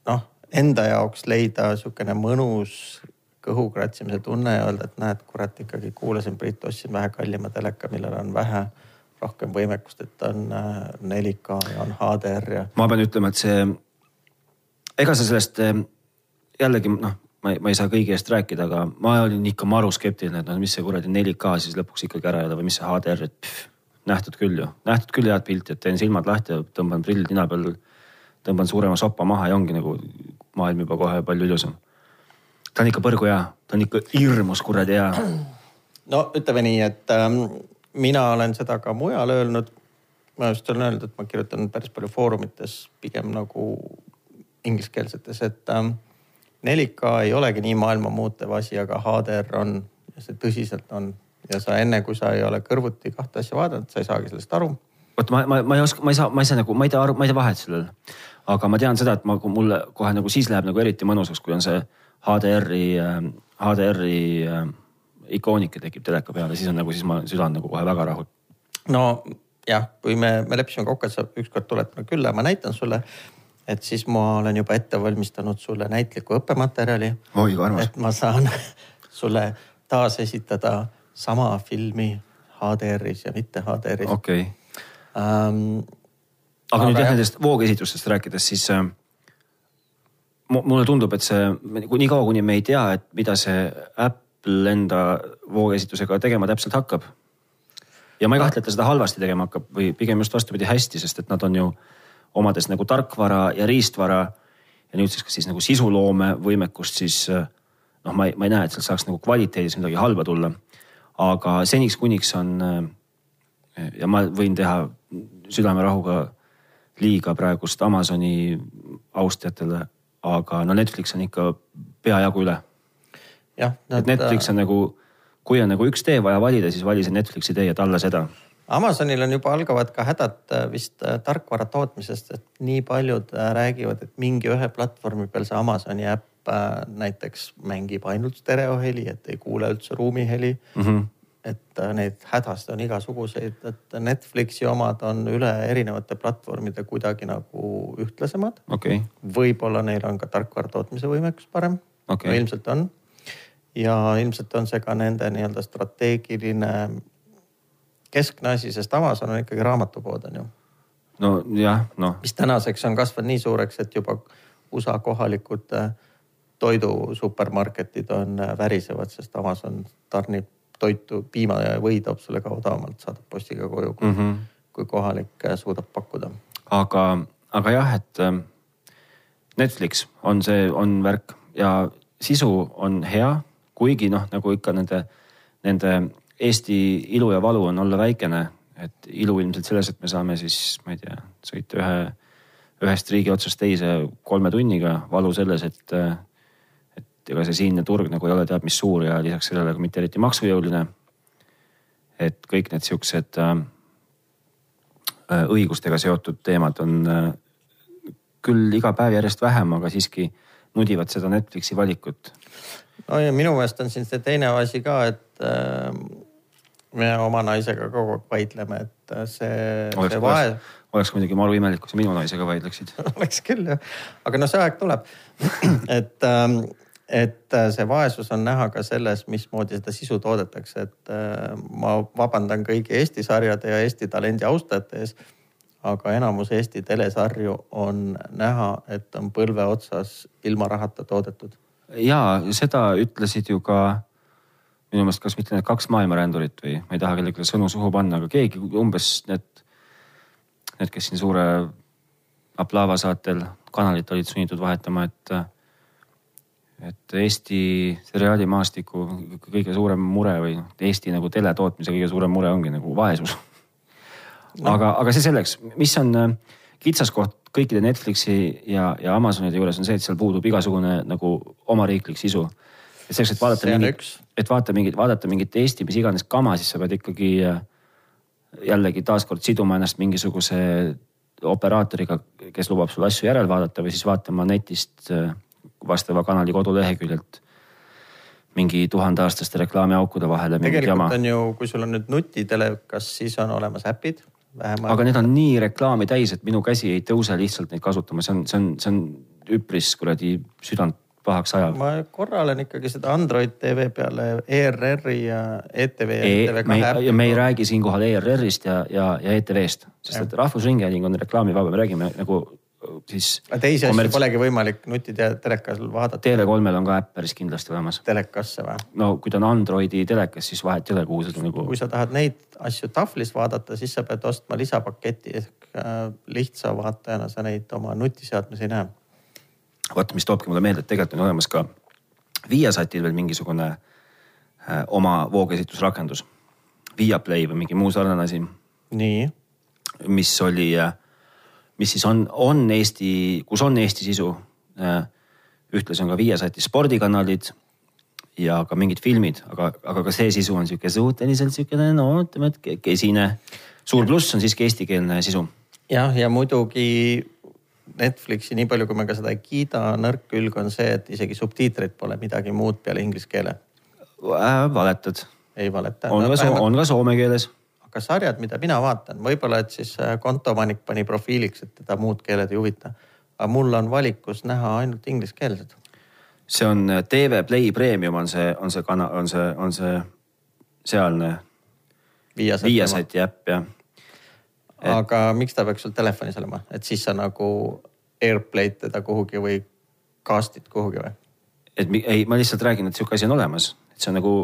noh, enda jaoks leida sihukene mõnus kõhu kratsimise tunne ja öelda, et näed, kurat ikkagi kuulasin Priit, ostsin vähe kallima teleka, millel on vähe rohkem võimekust, et on 4K äh, ja on HDR ja. ma pean ütlema, et see, ega sa sellest äh, jällegi noh, ma ei, ma ei saa kõigi eest rääkida, aga ma olin ikka maru skeptiline, et noh, mis see kuradi 4K siis lõpuks ikkagi ära ei ole või mis see HDR, et pff, nähtud küll ju, nähtud küll head pilti, et teen silmad lahti tõmban prillid nina peal, tõmban suurema sopa maha ja ongi nagu maailm juba kohe palju ilusam ta on ikka põrgu hea, ta on ikka hirmus kuradi hea. <clears throat> no ütleme nii, et ähm, mina olen seda ka mujal öelnud. ma just olen öelnud, et ma kirjutan päris palju foorumites pigem nagu ingliskeelsetes, et ähm, 4K ei olegi nii maailma muutev asi, aga HDR on ja see tõsiselt on ja sa enne, kui sa ei ole kõrvuti kahte asja vaadanud, sa ei saagi sellest aru. vot ma, ma, ma ei oska, ma ei saa, ma ei saa nagu, ma ei tea aru, ma ei tea vahet sellel. aga ma tean seda, et ma, mulle kohe nagu siis läheb nagu eriti mõnusaks, kui on see HDR-i, HDR-i äh, ikoonika tekib teleka peale, siis on nagu, siis ma, süda on nagu kohe väga rahul. no jah, kui me, me leppisime kokku, et sa ükskord tuled mulle külla ja ma näitan sulle. et siis ma olen juba ette valmistanud sulle näitliku õppematerjali. oi kui armas. et ma saan <laughs> sulle taasesitada sama filmi HDR-is ja mitte HDR-is. okei okay. um,. aga, aga nüüd jah nendest voogesitustest rääkides, siis äh, mulle tundub, et see nii kaua, kuni me ei tea, et mida see Apple enda voogeesitusega tegema täpselt hakkab. ja ma ei kahtle, et ta seda halvasti tegema hakkab või pigem just vastupidi hästi, sest et nad on ju omades nagu tarkvara ja riistvara. ja nüüd siis, kas siis nagu sisuloome võimekust, siis noh, ma ei, ma ei näe, et sealt saaks nagu kvaliteedis midagi halba tulla. aga seniks, kuniks on ja ma võin teha südamerahuga liiga praegust Amazoni austajatele aga no Netflix on ikka peajagu üle. jah. et Netflix on nagu, kui on nagu üks tee vaja valida, siis vali see Netflixi tee ja talla seda. Amazonil on juba algavad ka hädad äh, vist äh, tarkvara tootmisest, et nii paljud äh, räägivad, et mingi ühe platvormi peal see Amazoni äpp näiteks mängib ainult stereoheli, et ei kuule üldse ruumiheli mm. -hmm et äh, neid hädasid on igasuguseid, et Netflixi omad on üle erinevate platvormide kuidagi nagu ühtlasemad okei okay., võib-olla neil on ka tarkvara tootmise võimekus parem okei no, ilmselt on. ja ilmselt on see ka nende nii-öelda strateegiline keskne asi, sest Amazon on ikkagi raamatupood on ju. nojah, noh, mis tänaseks on kasvanud nii suureks, et juba USA kohalikud äh, toidusupermarketid on äh, värisevad, sest Amazon tarnib toitu, piima ja või toob sulle ka odavamalt, saadab postiga koju, kui mm, -hmm. kui kohalik äh, suudab pakkuda. aga, aga jah, et ähm, Netflix on see, on värk ja sisu on hea, kuigi noh, nagu ikka nende, nende Eesti ilu ja valu on olla väikene. et ilu ilmselt selles, et me saame siis, ma ei tea, sõita ühe, ühest riigi otsast teise kolme tunniga. valu selles, et, et ega see siinne turg nagu ei ole teab mis suur ja lisaks sellele ka mitte eriti maksujõuline. et kõik need siuksed äh, õigustega seotud teemad on äh, küll iga päev järjest vähem, aga siiski nudivad seda Netflixi valikut. no ja minu meelest on siin see teine asi ka, et äh, me oma naisega kogu aeg vaidleme, et äh, see, see vae-, oleks muidugi maru imelik, kui sa minu naisega vaidleksid. <laughs> oleks küll jah, aga no see aeg tuleb. <clears throat> et ähm, et äh, see vaesus on näha ka selles, mismoodi seda sisu toodetakse, et äh, ma vabandan kõigi Eesti sarjade ja Eesti talendi austajate ees. aga enamus Eesti telesarju on näha, et on põlve otsas ilma rahata toodetud. ja seda ütlesid ju ka minu meelest, kas mitte need kaks maailmarändurit või ma ei taha kellelegi sõnu suhu panna, aga keegi umbes need, need, kes siin suure Aplava saatel kanalit olid sunnitud vahetama, et et Eesti seriaalimaastiku kõige suurem mure või noh, Eesti nagu teletootmise kõige suurem mure ongi nagu vaesus. No.. aga, aga see selleks, mis on äh, kitsaskoht kõikide Netflixi ja, ja Amazonide juures on see, et seal puudub igasugune nagu omariiklik sisu. et selleks, et vaadata mingit et vaata mingit, vaadata mingit Eesti mis iganes kama, siis sa pead ikkagi äh, jällegi taaskord siduma ennast mingisuguse operaatoriga, kes lubab sul asju järel vaadata või siis vaatama netist äh, vastava kanali koduleheküljelt mingi tuhandeaastaste reklaamiaukude vahele tegelikult on ju, kui sul on nüüd nutitelekas, siis on olemas äpid aga need on nii reklaami täis, et minu käsi ei tõuse lihtsalt neid kasutama, see on, see on, see on üpris kuradi südant pahaks ajav. Ma korra olen ikkagi seda Android tv peale ERR-i ja ETV ja e. ETV me ei, kahe ja me ei räägi siinkohal ERR-ist ja, ja, ja ETV-st, sest et Rahvusringhääling on reklaamivaba, me räägime nagu siis teisi asju kommerts- polegi võimalik nutitelekal vaadata TV3-l on ka äpp päris kindlasti olemas. telekasse või? no kui ta on Androidi telekas, siis vahet ei ole, kuhu seda nagu kui sa tahad neid asju tahvlis vaadata, siis sa pead ostma lisapaketi ehk äh, lihtsa vaatajana sa neid oma nutiseadmes ei näe. vot, mis toobki mulle meelde, et tegelikult on olemas ka Viasatil veel mingisugune äh, oma voogesitlusrakendus. Viaplay või mingi muu sarnane asi, nii, mis oli äh,, mis siis on, on Eesti, kus on Eesti sisu äh,. ühtlasi on ka Viasati spordikanalid ja ka mingid filmid, aga, aga ka see sisu on sihuke suhteliselt sihukene no ütleme, et ke- kesine. suur pluss on siiski eestikeelne sisu. jah, ja muidugi Netflixi, nii palju kui me ka seda ei kiida, nõrk külg on see, et isegi subtiitrid pole midagi muud peale inglise keele. Äh, valetad, ei valeta. on ka, on ka soome keeles aga sarjad, mida mina vaatan, võib-olla et siis äh, kontoomanik pani profiiliks, et teda muud keeled ei huvita. aga mul on valikus näha ainult ingliskeelsed. see on äh, TV Play Premium on see, on see kana-, on see, on see sealne. Viasati äpp jah. aga miks ta peaks sul telefonis olema, et siis sa nagu AirPlay'd teda kuhugi või cast'id kuhugi või? et ei, ma lihtsalt räägin, et sihuke asi on olemas, et see on nagu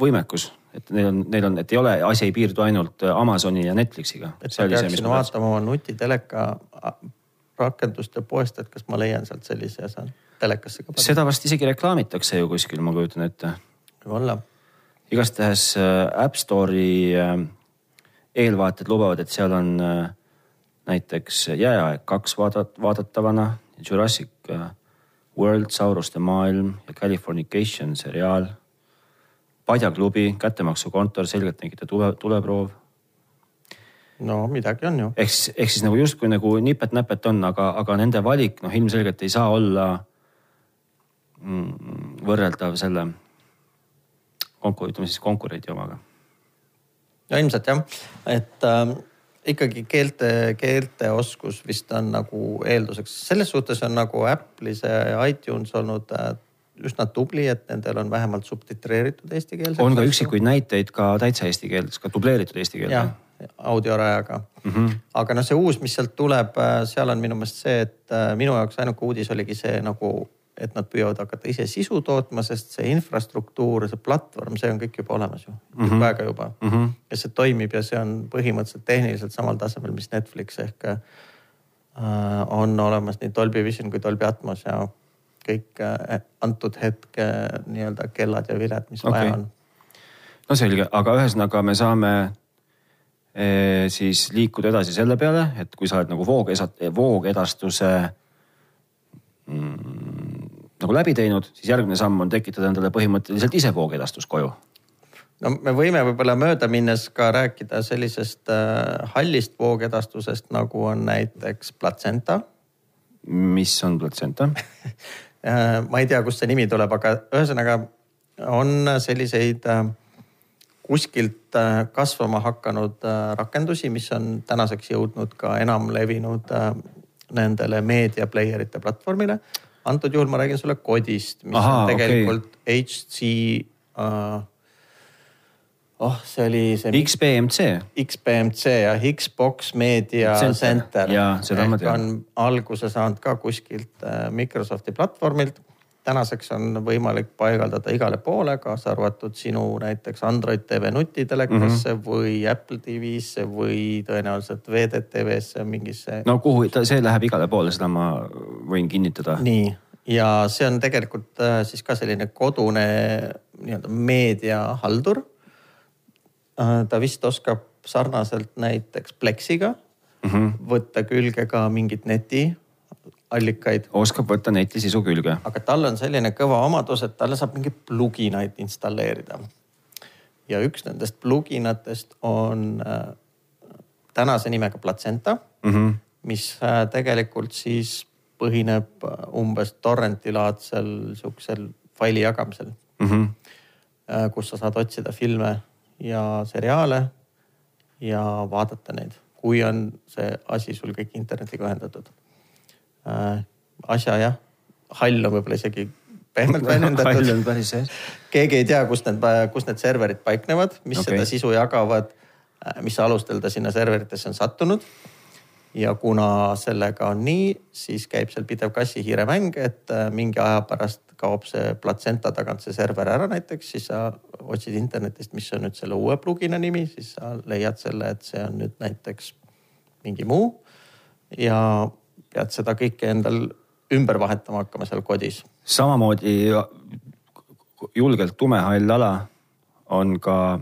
võimekus, et neil on, neil on, et ei ole, asi ei piirdu ainult äh, Amazoni ja Netflixiga. et ma peaksin vaatama oma nutiteleka rakenduste poest, et kas ma leian sealt sellise ja saan telekasse ka seda vast isegi reklaamitakse ju kuskil, ma kujutan ette. võib-olla. igastahes äh, App Store'i äh, eelvaated lubavad, et seal on näiteks Jääaeg kaks vaadat-, vaadatavana, Jurassic World, Sauruste maailm ja Californication seriaal. padjaklubi, kättemaksukontor, selgeltnägijate tule, tuleproov. no midagi on ju. ehk siis, ehk siis nagu justkui nagu nipet-näpet on, aga, aga nende valik noh, ilmselgelt ei saa olla mm, võrreldav selle konkur-, ütleme siis konkurendi omaga no ilmselt jah, et äh, ikkagi keelte, keelteoskus vist on nagu eelduseks, selles suhtes on nagu Apple'i see iTunes olnud äh, üsna tubli, et nendel on vähemalt subtitreeritud eesti keeles. on ka üksikuid näiteid ka täitsa eesti keeles, ka dubleeritud eesti keelde. jah, audiorajaga mm. -hmm. aga noh, see uus, mis sealt tuleb, äh, seal on minu meelest see, et äh, minu jaoks ainuke uudis oligi see nagu et nad püüavad hakata ise sisu tootma, sest see infrastruktuur, see platvorm, see on kõik juba olemas ju mm, -hmm. väga juba mm. -hmm. ja see toimib ja see on põhimõtteliselt tehniliselt samal tasemel, mis Netflix ehk äh, on olemas nii Dolby Vision kui Dolby Atmos ja kõik äh, antud hetke nii-öelda kellad ja vired, mis okay. vaja on. no selge, aga ühesõnaga me saame eh, siis liikuda edasi selle peale, et kui sa oled nagu voogesa-, voogedastuse mm, nagu läbi teinud, siis järgmine samm on tekitada endale põhimõtteliselt ise voogedastus koju. no me võime võib-olla mööda minnes ka rääkida sellisest äh, hallist voogedastusest, nagu on näiteks platsenta. mis on platsenta <laughs> ma ei tea, kust see nimi tuleb, aga ühesõnaga on selliseid äh, kuskilt äh, kasvama hakanud äh, rakendusi, mis on tänaseks jõudnud ka enam levinud äh, nendele meedia player ite platvormile antud juhul ma räägin sulle kodist, mis Aha, on tegelikult okay. HC. Oh, see oli see. XBMC. XBMC ja Xbox Media Center, Center. ehk on alguse saanud ka kuskilt uh, Microsofti platvormilt tänaseks on võimalik paigaldada igale poole, kaasa arvatud sinu näiteks Android tv nutitelekasse mm -hmm. või Apple TV-sse või tõenäoliselt VDTV-sse mingisse. no kuhu ta, see läheb igale poole, seda ma võin kinnitada. nii ja see on tegelikult äh, siis ka selline kodune nii-öelda meediahaldur. Äh, ta vist oskab sarnaselt näiteks Plexiga mm -hmm. võtta külge ka mingit neti allikaid. oskab võtta netisisu külge. aga tal on selline kõva omadus, et talle saab mingeid pluginaid installeerida. ja üks nendest pluginatest on äh, tänase nimega Placenta mm, -hmm. mis äh, tegelikult siis põhineb umbes torrenti laadsel sihukesel faili jagamisel mm. -hmm. kus sa saad otsida filme ja seriaale ja vaadata neid, kui on see asi sul kõik internetiga ühendatud äh, asja jah, hall on võib-olla isegi pehmelt <laughs> väljendatud. keegi ei tea, kust need, kus need serverid paiknevad, mis okay. seda sisu jagavad, äh, mis alustel ta sinna serveritesse on sattunud. ja kuna sellega on nii, siis käib seal pidev kassi-hiire mäng, et äh, mingi aja pärast kaob see platsenta tagant see server ära näiteks, siis sa otsid internetist, mis on nüüd selle uue plugina nimi, siis sa leiad selle, et see on nüüd näiteks mingi muu. ja pead seda kõike endal ümber vahetama hakkama seal kodis. samamoodi julgelt tumehall ala on ka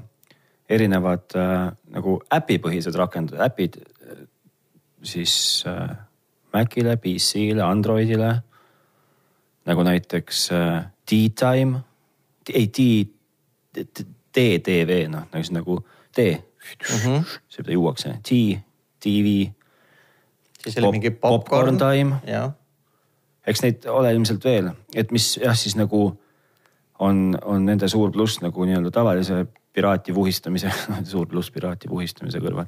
erinevad äh, nagu äpipõhised rakendused, äpid äh, siis äh, Macile, PC-le, Androidile. Nagu näiteks äh, D-Time, ei D, DTV noh, nagu siis nagu D mm, -hmm. see juuakse, T, TV siis oli mingi popcorn, popcorn time. eks neid ole ilmselt veel, et mis jah, siis nagu on, on nende suur pluss nagu nii-öelda tavalise piraati vuhistamise <laughs> suur pluss piraati vuhistamise kõrval.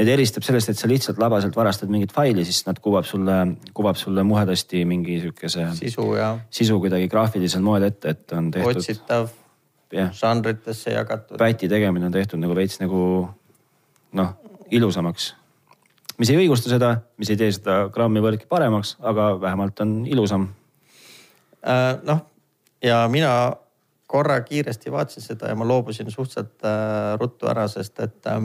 Need eristab sellest, et sa lihtsalt labaselt varastad mingit faili, siis nad kuvab sulle, kuvab sulle muhedasti mingi sihukese. sisu ja. sisu kuidagi graafilisel moel ette, et on tehtud. otsitav, žanritesse jagatud. päti tegemine on tehtud nagu veits nagu noh, ilusamaks mis ei õigusta seda, mis ei tee seda grammi võrki paremaks, aga vähemalt on ilusam äh,. noh, ja mina korra kiiresti vaatasin seda ja ma loobusin suhteliselt äh, ruttu ära, sest et äh,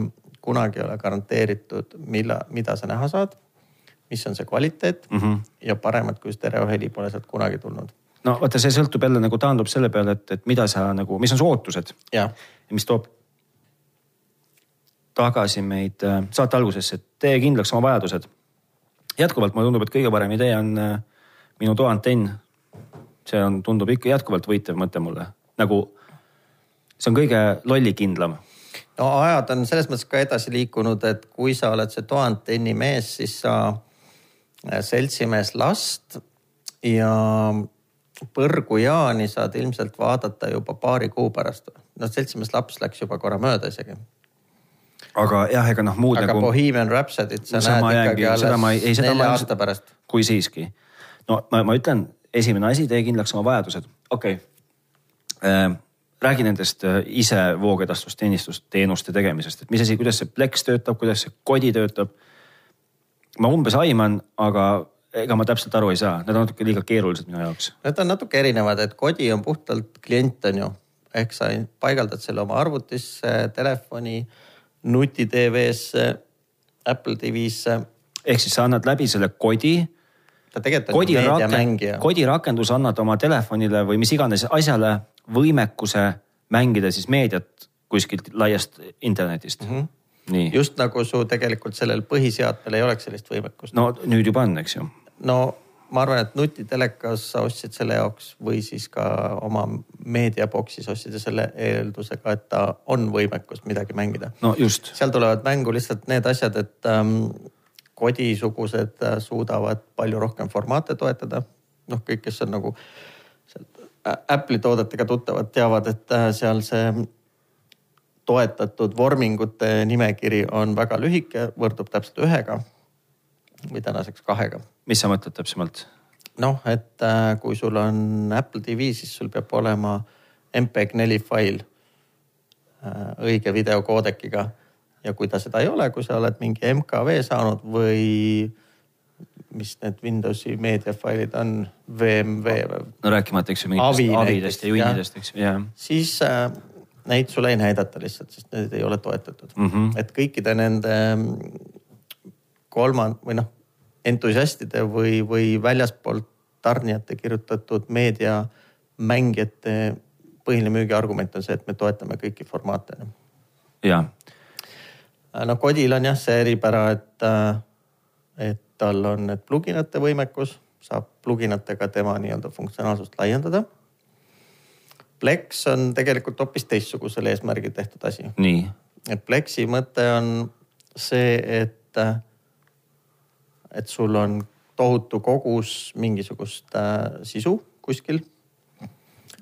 kunagi ei ole garanteeritud, milla, mida sa näha saad. mis on see kvaliteet mm -hmm. ja paremat kui stereoheli pole sealt kunagi tulnud. no vaata, see sõltub jälle nagu taandub selle peale, et, et mida sa nagu, mis on su ootused. ja mis toob tagasi meid äh, saate algusesse, et tee kindlaks oma vajadused. jätkuvalt mulle tundub, et kõige parem idee on äh, minu toaantenn. see on, tundub ikka jätkuvalt võitev mõte mulle, nagu see on kõige lollikindlam no ajad on selles mõttes ka edasi liikunud, et kui sa oled see toaantenni mees, siis sa äh, seltsimees last ja põrgu Jaani saad ilmselt vaadata juba paari kuu pärast. noh, seltsimees laps läks juba korra mööda isegi aga jah, ega noh muud aga nagu. Bohemian Rhapsody't sa näed jäängi- ikkagi ei- ei, alles seda nelja ma- aasta pärast. kui siiski. no ma, ma ütlen, esimene asi, tee kindlaks oma vajadused, okei okay.. Räägi nendest äh, ise voogedastusteenistust, teenuste tegemisest, et mis asi, kuidas see Plex töötab, kuidas see Kodi töötab. ma umbes aiman, aga ega ma täpselt aru ei saa, need on natuke liiga keerulised minu jaoks. Need on natuke erinevad, et kodi on puhtalt klient on ju, ehk sa paigaldad selle oma arvutisse, telefoni, nuti-TV-sse, Apple TV-sse. ehk siis sa annad läbi selle kodi ta tegelikult on meediamängija,. kodirakendus annad oma telefonile või mis iganes asjale võimekuse mängida siis meediat kuskilt laiast internetist mm. -hmm. nii, just nagu su tegelikult sellel põhiseadmel ei oleks sellist võimekust. no nüüd juba on, eks ju. no ma arvan, et nutitelekas sa ostsid selle jaoks või siis ka oma meediaboksis ostsid selle eeldusega, et ta on võimekust midagi mängida. no just, seal tulevad mängu lihtsalt need asjad, et ähm, kodisugused äh, suudavad palju rohkem formaate toetada. noh, kõik, kes on nagu sealt Apple'i toodetega tuttavad, teavad, et äh, seal see toetatud vormingute nimekiri on väga lühike, võrdub täpselt ühega või tänaseks kahega mis sa mõtled täpsemalt? noh, et äh, kui sul on Apple TV, siis sul peab olema MPEG-4 fail äh, õige videokoodekiga ja kui ta seda ei ole, kui sa oled mingi MKV saanud või mis need Windowsi meediafailid on, VMV või, no rääkimata, eks ju, mingitest Avi avidest ja junnidest, eks ju, jah. siis äh, neid sulle ei näidata lihtsalt, sest need ei ole toetatud mm. Mhm. et kõikide nende kolmand- või noh, entusiastide või, või väljaspoolt tarnijate kirjutatud meediamängijate põhiline müügiargument on see, et me toetame kõiki formaate. ja, no Kodil on jah see eripära, et, et tal on need pluginate võimekus, saab pluginatega tema nii-öelda funktsionaalsust laiendada. Plex on tegelikult hoopis teistsugusel eesmärgil tehtud asi nii, et Plexi mõte on see, et, et sul on tohutu kogus mingisugust äh, sisu kuskil.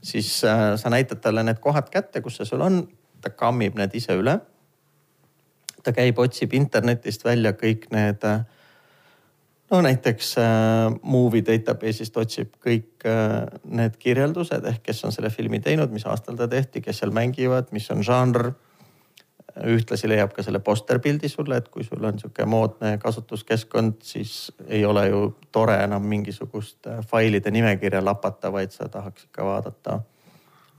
siis äh, sa näitad talle need kohad kätte, kus see sul on, ta kammib need ise üle. ta käib, otsib internetist välja kõik need äh, no näiteks äh, Movie database'ist otsib kõik äh, need kirjeldused ehk kes on selle filmi teinud, mis aastal ta tehti, kes seal mängivad, mis on žanr. ühtlasi leiab ka selle posterpildi sulle, et kui sul on sihuke moodne kasutuskeskkond, siis ei ole ju tore enam mingisugust äh, failide nimekirja lapata, vaid sa tahaks ikka vaadata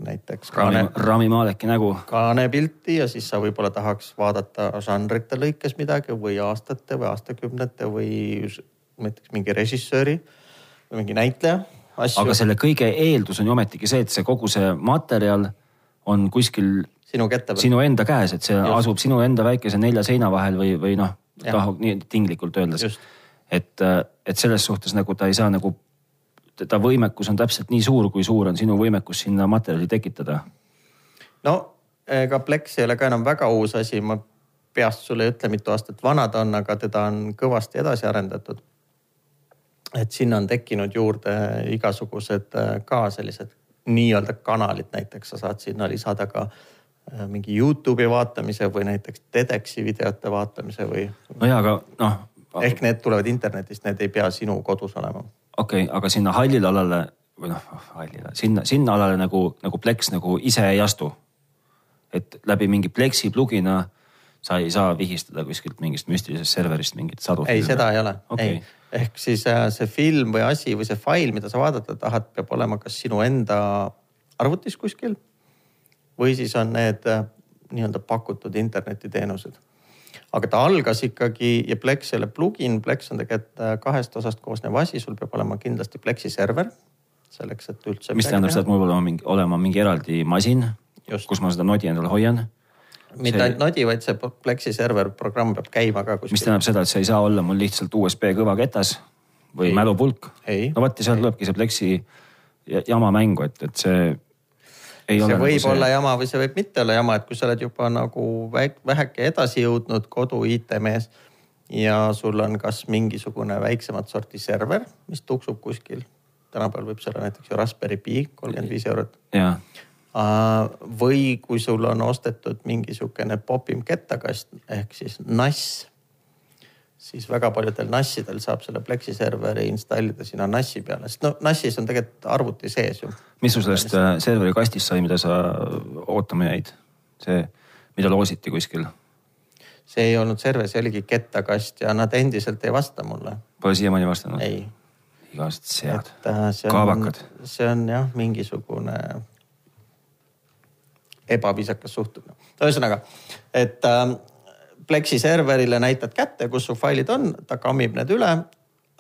näiteks Rami Rami Maleki nägu, kaanepilti ja siis sa võib-olla tahaks vaadata žanrite lõikes midagi või aastate või aastakümnete või näiteks mingi režissööri või mingi näitleja asju aga selle kõige eeldus on ju ometigi see, et see kogu see materjal on kuskil sinu sinu enda käes, et see Just. Asub sinu enda väikese nelja seina vahel või, või noh, tahu nii tinglikult öeldes et, et selles suhtes nagu ta ei saa nagu, ta võimekus on täpselt nii suur, kui suur on sinu võimekus sinna materjali tekitada. no ega Plex ei ole ka enam väga uus asi, ma peast sulle ei ütle, mitu aastat vana ta on, aga teda on kõvasti edasi arendatud. Et sinna on tekkinud juurde igasugused äh, ka sellised nii-öelda kanalid, näiteks sa saad sinna lisada ka äh, mingi Youtube'i vaatamise või näiteks TEDxi videote vaatamise või no jaa, aga noh, ehk need tulevad internetist, need ei pea sinu kodus olema. okei okay,, aga sinna hallile alale või noh, hallile, sinna, sinna alale nagu, nagu Plex nagu ise ei astu. et läbi mingi Plexi plugina sa ei saa vihistada kuskilt mingist müstilisest serverist mingit sadu. ei, seda ei ole Okei. ei, ehk siis äh, see film või asi või see fail, mida sa vaadata tahad, peab olema kas sinu enda arvutis kuskil või siis on need äh, nii-öelda pakutud internetiteenused. aga ta algas ikkagi ja Plex ei ole plugin, Plex on tegelikult äh, kahest osast koosnev asi, sul peab olema kindlasti Plexi server selleks, et üldse. mis tähendab seda, et mul peab olema mingi, olema mingi eraldi masin kus ma seda nodi endale hoian. Mitte see- ainult nodi, vaid see Plexi server programm peab käima ka mis kuskil. tähendab seda, et see ei saa olla mul lihtsalt USB kõvaketas või Ei. mälupulk. No vot ja seal tulebki see Plexi ja- jama mängu, et, et see ei ole see nagu võib see... olla jama või see võib mitte olla jama, et kui sa oled juba nagu väheke edasi jõudnud kodu IT-mees ja sul on kas mingisugune väiksemat sorti server, mis tuksub kuskil. tänapäeval võib see olla näiteks ju Raspberry Pi, kolmkümmend viis eurot. jah, või kui sul on ostetud mingisugune popim kettakast ehk siis NAS, siis väga paljudel NAS-idel saab selle Plexi serveri installida sinna NAS-i peale, sest no NAS-is on tegelikult arvuti sees ju. mis sul sellest äh, serveri kastist sai, mida sa ootama jäid? see, mida loositi kuskil? see ei olnud server, see oligi kettakast ja nad endiselt ei vasta mulle. Pole siiamaani vastanud? ei. igasugused sead, äh, kaabakad. see on jah, mingisugune ebaviisakas suhtumine. ühesõnaga, et äh, Plexi serverile näitad kätte, kus su failid on, ta kammib need üle,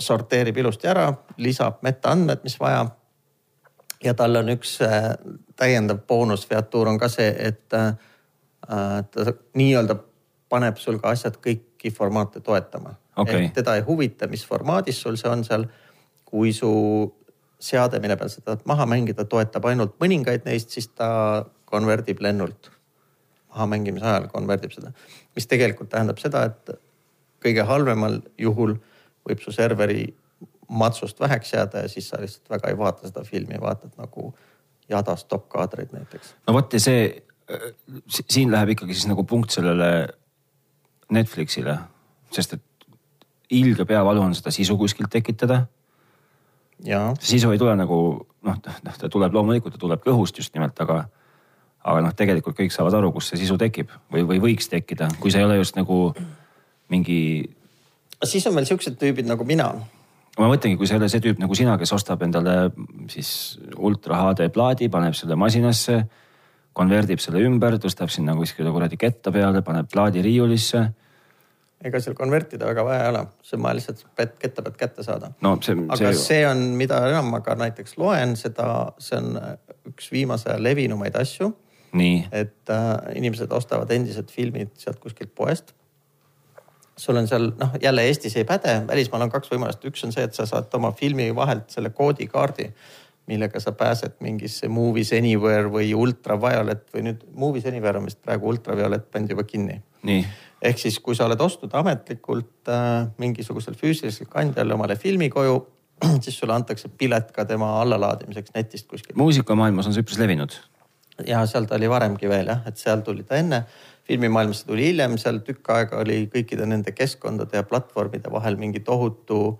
sorteerib ilusti ära, lisab metaandmed, mis vaja. ja tal on üks äh, täiendav boonusfeatuur on ka see, et äh, ta nii-öelda paneb sul ka asjad kõiki formaate toetama okay.. teda ei huvita, mis formaadis sul see on seal. kui su seade, mille peal sa tahad maha mängida, toetab ainult mõningaid neist, siis ta konverdib lennult. maha mängimise ajal konverdib seda, mis tegelikult tähendab seda, et kõige halvemal juhul võib su serveri matsust väheks jääda ja siis sa lihtsalt väga ei vaata seda filmi, vaatad nagu jada stopp-kaadreid näiteks. no vot ja see, siin läheb ikkagi siis nagu punkt sellele Netflixile, sest et ilge peavalu on seda sisu kuskilt tekitada. sisu ei tule nagu noh ta tuleb loomulikult, ta tuleb kõhust just nimelt, aga, aga noh, tegelikult kõik saavad aru, kust see sisu tekib või, või võiks tekkida, kui see ei ole just nagu mingi. siis on veel siuksed tüübid nagu mina ma mõtlengi, kui see ei ole see tüüp nagu sina, kes ostab endale siis ultra HD plaadi, paneb selle masinasse konverdib selle ümber, tõstab sinna kuskile kuradi ketta peale, paneb plaadi riiulisse. ega seal konvertida väga vaja ei ole, see on vaja lihtsalt ketta pealt kätte saada no,. aga see, see on, mida enam ma ka näiteks loen, seda, see on üks viimase levinumaid asju. Et äh, inimesed ostavad endiselt filmid sealt kuskilt poest sul on seal noh, jälle Eestis ei päde, välismaal on kaks võimalust, üks on see, et sa saad oma filmi vahelt selle koodikaardi millega sa pääsed mingisse Movies Anywhere või Ultraviolet või nüüd Movies Anywhere on vist praegu Ultraviolet pandi juba kinni. ehk siis, kui sa oled ostnud ametlikult äh, mingisugusel füüsilisel kandjal omale filmi koju, <clears throat> siis sulle antakse pilet ka tema allalaadimiseks netist kuskilt. muusikamaailmas on see üpris levinud. Ja seal ta oli varemgi veel jah, et seal tuli ta enne filmimaailmas see tuli hiljem, seal tükk aega oli kõikide nende keskkondade ja platvormide vahel mingi tohutu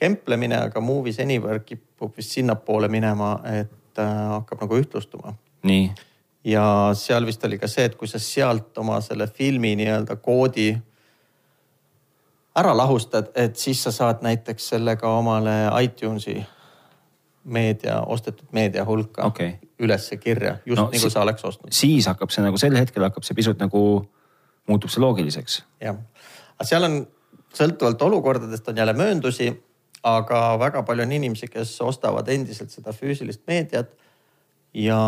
kemplemine, aga Movies Anywhere kipub vist sinnapoole minema, et äh, hakkab nagu ühtlustuma. nii. ja seal vist oli ka see, et kui sa sealt oma selle filmi nii-öelda koodi ära lahustad, et siis sa saad näiteks sellega omale iTunesi meedia, ostetud meedia hulka okay. ülesse kirja, just no, nagu sa oleks ostnud. siis hakkab see nagu sel hetkel hakkab see pisut nagu, muutub see loogiliseks. jah, aga seal on sõltuvalt olukordadest on jälle mööndusi aga väga palju on inimesi, kes ostavad endiselt seda füüsilist meediat ja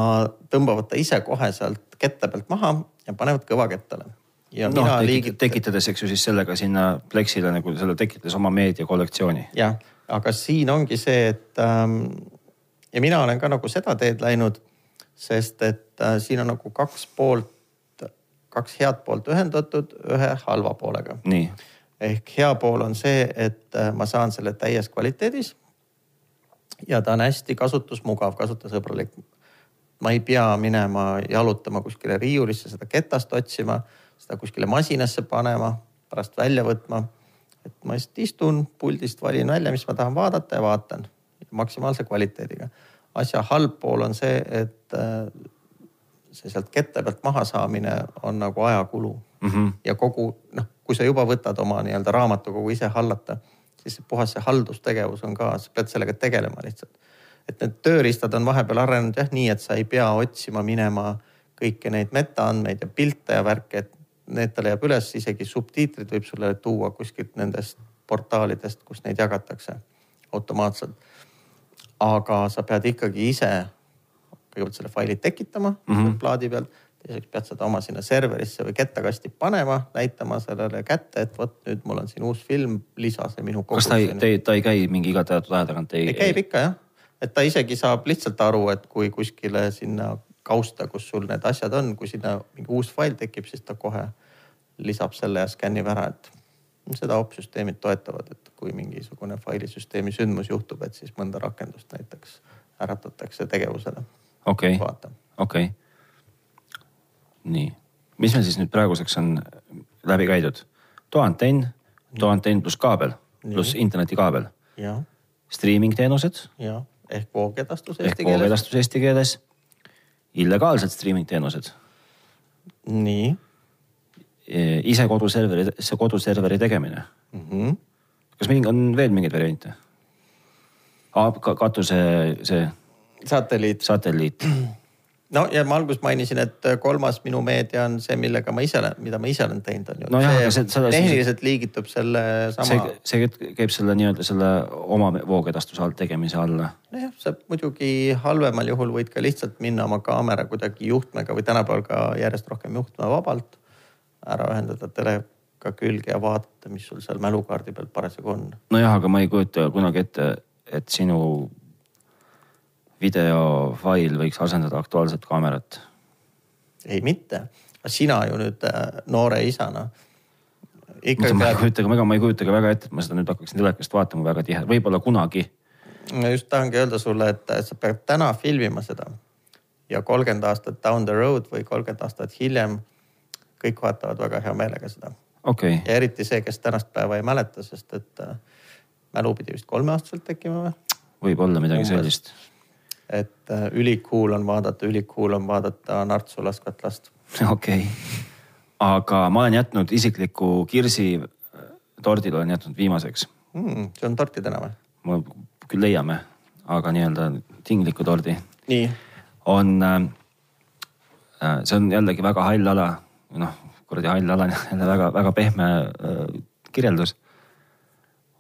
tõmbavad ta ise kohe sealt kette pealt maha ja panevad kõvakettale. ja no, mina liigit... tekitades, eks ju siis sellega sinna Plexile nagu selle tekitades oma meediakollektsiooni. jah, aga siin ongi see, et ähm, ja mina olen ka nagu seda teed läinud, sest et äh, siin on nagu kaks poolt, kaks head poolt ühendatud ühe halva poolega. ehk hea pool on see, et äh, ma saan selle täies kvaliteedis. ja ta on hästi kasutusmugav, kasutajasõbralik. ma ei pea minema jalutama kuskile riiulisse seda ketast otsima, seda kuskile masinasse panema, pärast välja võtma. Et ma lihtsalt istun puldist, valin välja, mis ma tahan vaadata ja vaatan maksimaalse kvaliteediga. asja halb pool on see, et äh, see sealt kette pealt maha saamine on nagu ajakulu mm. -hmm. ja kogu noh, kui sa juba võtad oma nii-öelda raamatukogu ise hallata, siis puhas see haldustegevus on ka, sa pead sellega tegelema lihtsalt. et need tööriistad on vahepeal arenenud jah nii, et sa ei pea otsima minema kõiki neid metaandmeid ja pilte ja värke, et need ta leiab üles, isegi subtiitrid võib sulle tuua kuskilt nendest portaalidest, kus neid jagatakse automaatselt. aga sa pead ikkagi ise kõigepealt selle faili tekitama mm -hmm. plaadi pealt. teiseks pead seda oma sinna serverisse või kettakasti panema, näitama sellele kätte, et vot nüüd mul on siin uus film, lisa see minu. kas ta ei, ta ei käi mingi iga teatud aja tagant? ei, käib ikka jah, et ta isegi saab lihtsalt aru, et kui kuskile sinna kausta, kus sul need asjad on, kui sinna mingi uus fail tekib, siis ta kohe lisab selle ja skännib ära, et seda opsüsteemid toetavad, et kui mingisugune failisüsteemi sündmus juhtub, et siis mõnda rakendust näiteks äratatakse tegevusele. Okei. Okay.. nii, mis meil siis nüüd praeguseks on läbi käidud? toaantenn, toaantenn pluss kaabel, pluss internetikaabel, jah, striiming teenused. Ehk voogedastus ehk eesti keeles. voogedastus eesti keeles, illegaalsed striiming teenused, nii ise koduserveri, koduserveri tegemine. mm. -hmm. kas mingi, on veel mingeid variante? katuse see satelliit. satelliit, <clears throat> no ja ma alguses mainisin, et kolmas minu meedia on see, millega ma ise olen, mida ma ise olen teinud, on ju. Nojah, aga see- tehniliselt liigitub selle sama see, see käib selle nii-öelda selle oma voogedastuse all tegemise alla. nojah, sa muidugi halvemal juhul võid ka lihtsalt minna oma kaamera kuidagi juhtmega või tänapäeval ka järjest rohkem juhtmevabalt ära ühendada teleka külge ja vaadata, mis sul seal mälukaardi peal parasjagu on. nojah, aga ma ei kujuta kunagi ette, et sinu videofail võiks asendada Aktuaalset kaamerat. ei mitte, sina ju nüüd äh, noore isana ikkagi ma ei kujuta, ega ma ei kujuta ka väga ette, et ma seda nüüd hakkaksin telekast vaatama väga tihe, võib-olla kunagi. ma just tahangi öelda sulle, et sa pead täna filmima seda ja kolmkümmend aastat down the road või kolmkümmend aastat hiljem kõik vaatavad väga hea meelega seda okei okay., ja eriti see, kes tänast päeva ei mäleta, sest et äh, mälu pidi vist kolmeaastaselt tekkima või? võib-olla midagi Umbes. sellist. et äh, ülikool on vaadata, ülikool on vaadata Nartsu laskvat last. okei okay., aga ma olen jätnud isikliku kirsi äh, tordil olen jätnud viimaseks. Mm, see on torti täna või? ma küll leiame, aga nii-öelda tingliku tordi nii, on see on jällegi väga hall ala, noh kuradi hall ala on <laughs> jälle väga-väga pehme äh, kirjeldus.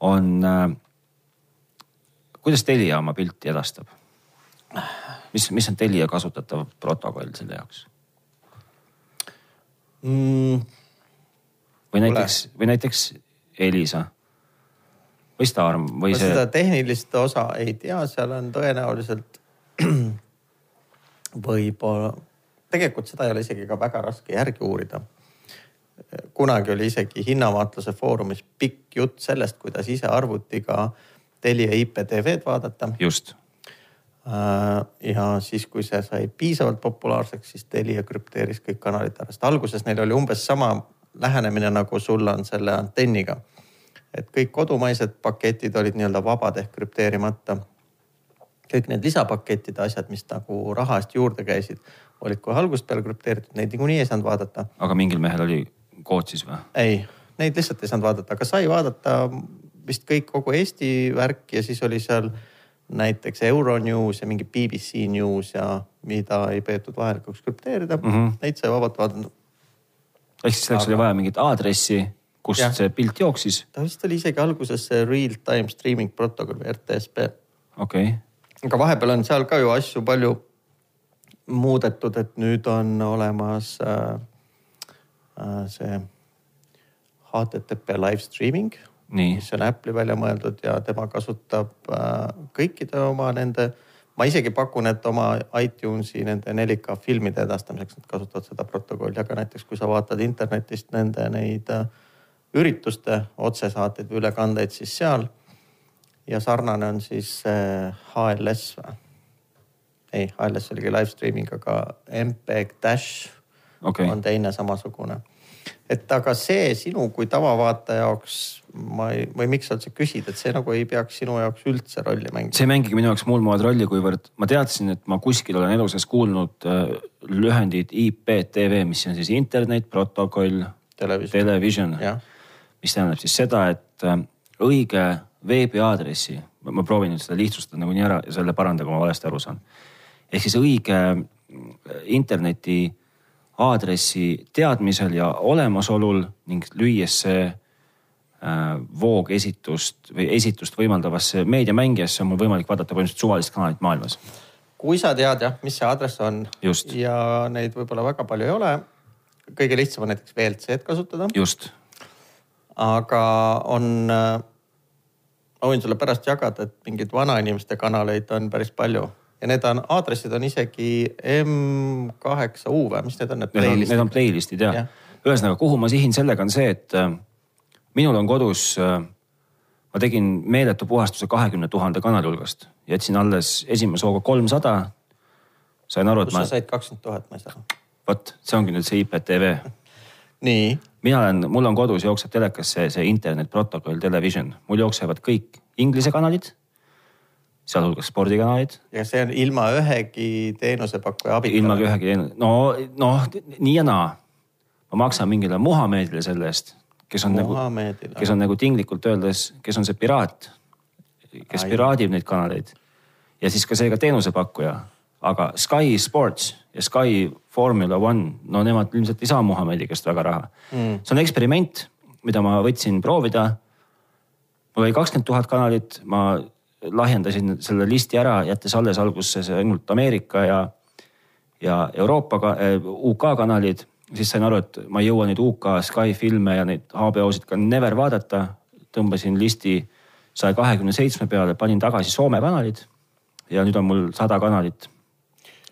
on äh,, kuidas Telia oma pilti edastab? mis, mis on Telia kasutatav protokoll selle jaoks? mm,. või näiteks, või näiteks Elisa või Starm või ma see seda tehnilist osa ei tea, seal on tõenäoliselt <clears throat> võib-olla, tegelikult seda ei ole isegi ka väga raske järgi uurida. kunagi oli isegi hinnavaatluse foorumis pikk jutt sellest, kuidas ise arvutiga Telia IPTV-d vaadata. just, ja siis, kui see sai piisavalt populaarseks, siis Telia krüpteeris kõik kanalid ära, sest alguses neil oli umbes sama lähenemine, nagu sul on selle antenniga. et kõik kodumaised paketid olid nii-öelda vabad ehk krüpteerimata. Kõik need lisapakettide asjad, mis nagu raha eest juurde käisid, olid kohe algusest peale krüpteeritud, neid niikuinii ei saanud vaadata. aga mingil mehel oli kood siis või? ei, neid lihtsalt ei saanud vaadata, aga sai vaadata vist kõik kogu Eesti värk ja siis oli seal näiteks Euronews ja mingi BBC News ja mida ei peetud vajalikuks krüpteerida mm. -hmm. neid sai vabalt vaadata. ehk siis selleks Aga- oli vaja mingit aadressi, kust Jah. see pilt jooksis. ta vist oli isegi alguses see real time streaming protokoll või RTSP. okei okay., aga vahepeal on seal ka ju asju palju muudetud, et nüüd on olemas äh, äh, see HTTP live streaming mis on Apple'i välja mõeldud ja tema kasutab äh, kõikide oma nende, ma isegi pakun, et oma iTunesi nende 4K filmide edastamiseks nad kasutavad seda protokolli, aga näiteks kui sa vaatad internetist nende neid äh, ürituste otsesaateid või ülekandeid, siis seal ja sarnane on siis äh, HLS või? ei, HLS oligi live streaming, aga MPEG Dash okei on teine samasugune. et aga see sinu kui tavavaataja jaoks, ma ei, või miks sa üldse küsid, et see nagu ei peaks sinu jaoks üldse rolli mängima. see ei mängigi minu jaoks muud moodi rolli, kuivõrd ma teadsin, et ma kuskil olen elu sees kuulnud äh, lühendit IPTV, mis on siis internet protokoll television, jah, mis tähendab siis seda, et äh, õige veebiaadressi, ma proovin nüüd seda lihtsustada nagunii ära ja selle parandage, kui ma valesti aru saan. ehk siis õige äh, interneti aadressi teadmisel ja olemasolul ning lüües see äh, voogesitust või esitust võimaldavasse meediamängijasse on mul võimalik vaadata põhimõtteliselt suvalist kanalit maailmas. kui sa tead jah, mis see aadress on Just. ja neid võib-olla väga palju ei ole. kõige lihtsam on näiteks VLC-d kasutada, just, aga on äh, ma võin sulle pärast jagada, et mingeid vanainimeste kanaleid on päris palju ja need on, aadressid on isegi M8U või mis need on, need playlist'id need on playlist'id ja, Jah. ja.. ühesõnaga, kuhu ma sihin sellega on see, et äh, minul on kodus äh,, ma tegin meeletu puhastuse kahekümne tuhande kanali hulgast, jätsin alles esimese hooga kolmsada. sain aru, et kus ma, sa said kakskümmend tuhat, ma ei saa aru. vot see ongi nüüd see IPTV. Nii, mina olen, mul on kodus jookseb telekas see, see internet protokoll television, mul jooksevad kõik inglise kanalid, sealhulgas spordikanalid, ja see on ilma ühegi teenusepakkuja abita. ilma ühegi teenuse, no noh, nii ja naa. ma maksan mingile Muhamedile selle eest, kes on nagu, Muhamedile. kes on nagu tinglikult öeldes, kes on see piraat, kes Ai. piraadib neid kanaleid. ja siis ka seega teenusepakkuja, aga Sky Sports ja Sky Formula One, no nemad ilmselt ei saa Muhamedi käest väga raha Mm. see on eksperiment, mida ma võtsin proovida. mul oli kakskümmend tuhat kanalit, ma lahjendasin selle listi ära, jättes alles alguses ainult Ameerika ja, ja Euroopa, UK kanalid. siis sain aru, et ma ei jõua neid UK Sky filme ja neid HBO-sid ka never vaadata. tõmbasin listi saja kahekümne seitsme peale, panin tagasi Soome kanalid. ja nüüd on mul sada kanalit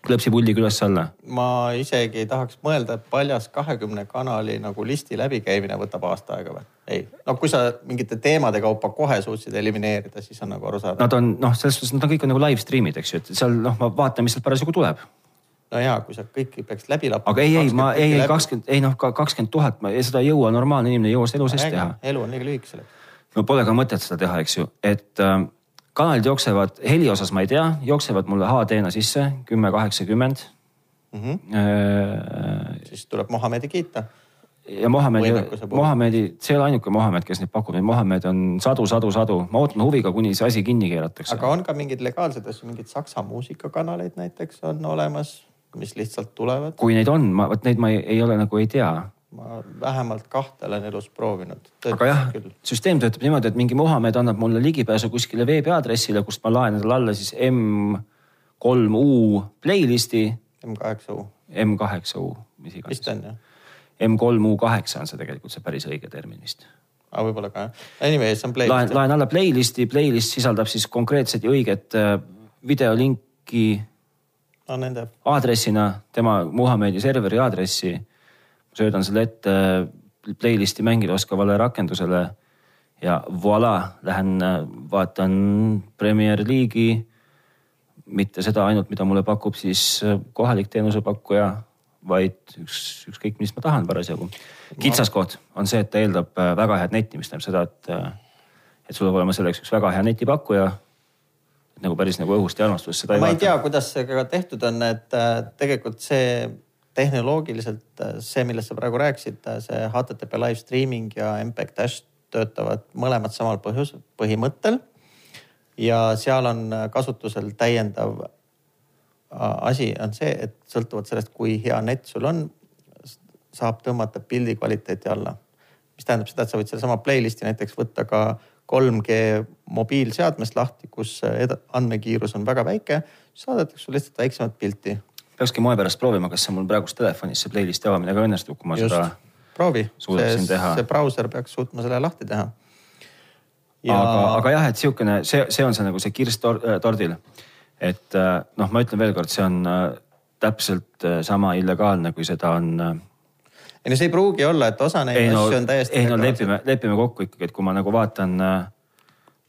klõpsipulliga üles-alla ma isegi ei tahaks mõelda, et paljas kahekümne kanali nagu listi läbikäimine võtab aasta aega või? ei, no kui sa mingite teemade kaupa kohe suutsid elimineerida, siis on nagu arusaadav. Nad on noh, selles suhtes nad on kõik on nagu live stream'id, eks ju, et seal noh, ma vaatan, mis sealt parasjagu tuleb. no ja kui sa kõiki peaks läbi lappima. aga ei, ei, ma ei, ei kakskümmend, ei noh, kakskümmend tuhat, ma seda ei jõua, normaalne inimene ei jõua seda elu sees teha. elu on liiga lühike selleks. no pole ka mõtet seda teha, eks ju, et äh, kanalid jooksevad, heli osas ma ei tea, jooksevad mulle HD-na sisse kümme, kaheksakümmend. Mm -hmm. Äh, siis tuleb Mohamedi kiita. ja Mohamedi. Mohamedi, see ei ole ainuke Mohamed, kes neid pakub, neid Mohamed on sadu, sadu, sadu. ma ootan huviga, kuni see asi kinni keeratakse. aga on ka mingeid legaalseid asju, mingeid saksa muusikakanaleid näiteks on olemas, mis lihtsalt tulevad. kui neid on, ma, vot neid ma ei, ei ole nagu ei tea ma vähemalt kahte olen elus proovinud. aga jah, süsteem töötab niimoodi, et mingi Muhamed annab mulle ligipääsu kuskile veebiaadressile, kust ma laen endale alla siis M3U playlist'i, M8U, M8U, mis vist iganes. on jah? M3U8 on see tegelikult see päris õige termin vist. aga võib-olla ka jah. Anyway, see on laen, playlist. laen alla playlist'i, playlist sisaldab siis konkreetset ja õiget äh, videolinki no aadressina, tema Muhamedi serveri aadressi. Söödan selle ette playlist'i mängida oskavale rakendusele ja voilà, lähen äh, vaatan Premier League'i. mitte seda ainult, mida mulle pakub siis äh, kohalik teenusepakkuja, vaid üks, ükskõik, mis ma tahan parasjagu. kitsaskoht on see, et ta eeldab äh, väga head netti, mis tähendab seda, et, äh, et sul peab olema selleks üks väga hea netipakkuja. nagu päris nagu õhust ja armastusest seda ma ei vaata. tea, kuidas see ka tehtud on, et äh, tegelikult see tehnoloogiliselt äh, see, millest sa praegu rääkisid, see HTTP live streaming ja MPEG Dash töötavad mõlemad samal põhjus, põhimõttel. ja seal on äh, kasutusel täiendav äh, asi on see, et sõltuvalt sellest, kui hea net sul on, saab tõmmata pildi kvaliteeti alla. mis tähendab seda, et sa võid sellesama playlist'i näiteks võtta ka 3G mobiilseadmest lahti, kus andmekiirus on väga väike, saadetakse sulle lihtsalt väiksemat pilti. Peakski moe pärast proovima, kas see mul praegust telefonis see playlist'i avamine ka õnnestub, kui ma just seda. proovi, teha. see brauser peaks suutma selle lahti teha. Ja... aga, aga jah, et sihukene, see, see on see nagu see kirss äh, tordil. et äh, noh, ma ütlen veelkord, see on äh, täpselt sama illegaalne, kui seda on ei no see ei pruugi olla, et osa neid ei no, asju on täiesti. ei no lepime, lepime kokku ikkagi, et kui ma nagu vaatan,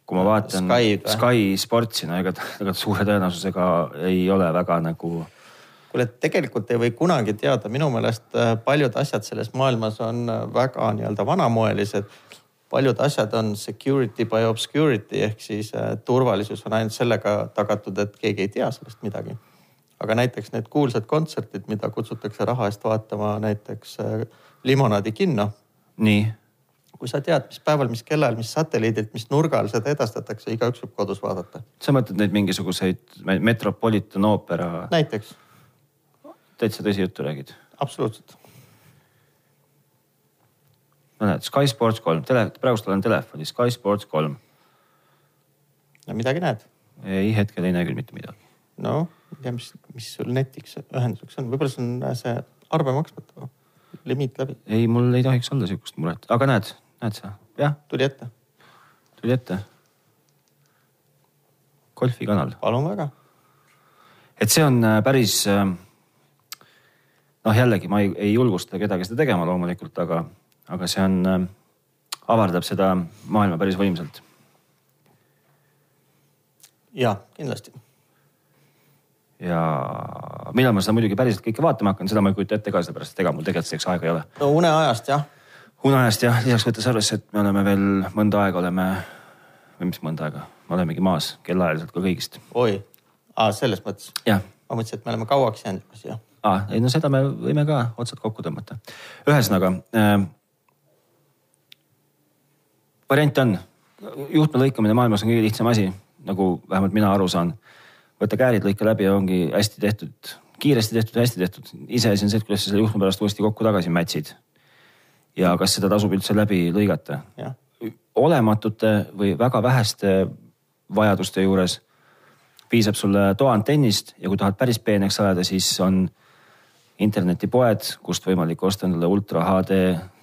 kui ma vaatan või? Sky Sportsi, no ega, ega suure tõenäosusega ei ole väga nagu. Kuule, tegelikult ei või kunagi teada, minu meelest äh, paljud asjad selles maailmas on äh, väga nii-öelda vanamoelised. paljud asjad on security by obscurity ehk siis äh, turvalisus on ainult sellega tagatud, et keegi ei tea sellest midagi. aga näiteks need kuulsad kontserdid, mida kutsutakse raha eest vaatama näiteks Limonaadi kinno nii, kui sa tead, mis päeval, mis kellaajal, mis satelliidilt, mis nurga all seda edastatakse, igaüks võib kodus vaadata. sa mõtled neid mingisuguseid Metropolitan Opera, näiteks, täitsa tõsijuttu räägid? absoluutselt. no näed, Sky Sports kolm, tele, praegust olen telefonis, Sky Sports kolm. no midagi näed. ei, hetkel ei näe küll mitte midagi. no, ei tea, mis, mis sul netiks ühenduseks on, võib-olla see on see arve maksmata, limiit läbi, ei, mul ei tohiks olla sihukest muret, aga näed, näed sa, jah, tuli ette, tuli ette. golfikanal, palun väga. et see on äh, päris. Noh, jällegi ma ei, ei julgusta kedagi seda tegema loomulikult, aga, aga see on, äh, avardab seda maailma päris võimsalt. ja kindlasti. ja millal ma seda muidugi päriselt kõike vaatama hakkan, seda ma ei kujuta ette ka, sellepärast et ega mul tegelikult selleks aega ei ole. no uneajast jah. uneajast jah, lisaks võttes arvesse, et me oleme veel mõnda aega oleme, või mis mõnda aega, me olemegi maas kellaajaliselt ka kõigist. oi, selles mõttes? ma mõtlesin, et me oleme kauaks jäänud siia. Aa, ei no seda me võime ka otsad kokku tõmmata. ühesõnaga äh, variant on, juhtme lõikamine maailmas on kõige lihtsam asi, nagu vähemalt mina aru saan. võta käärid, lõika läbi ja ongi hästi tehtud, kiiresti tehtud, hästi tehtud. iseasi on see, et kuidas sa selle juhtme pärast uuesti kokku tagasi mätsid. ja kas seda tasub üldse läbi lõigata. olematute või väga väheste vajaduste juures piisab sulle toaantennist ja kui tahad päris peeneks ajada, siis on internetipoed, kust võimalik osta endale ultra HD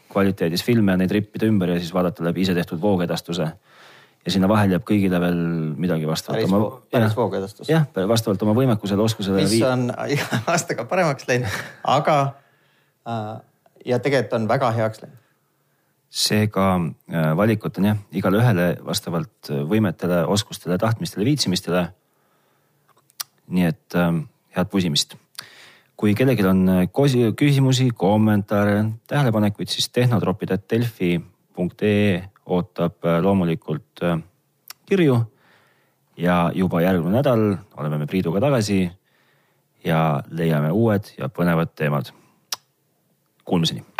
kvaliteedis filme, neid rippida ümber ja siis vaadata läbi isetehtud voogedastuse. ja sinna vahele jääb kõigile veel midagi vastavalt. päris, oma, päris voogedastus. jah, vastavalt oma võimekusele, oskusele. mis on <laughs> iga aastaga paremaks läinud, aga äh, ja tegelikult on väga heaks läinud. seega äh, valikud on jah, igale ühele vastavalt võimetele, oskustele, tahtmistele, viitsimistele. nii et äh, head pusimist kui kellelgi on äh, küsimusi, kommentaare, tähelepanekuid, siis tehnotropid.delfi.ee ootab äh, loomulikult äh, kirju. ja juba järgmine nädal oleme me Priiduga tagasi ja leiame uued ja põnevad teemad. Kuulmiseni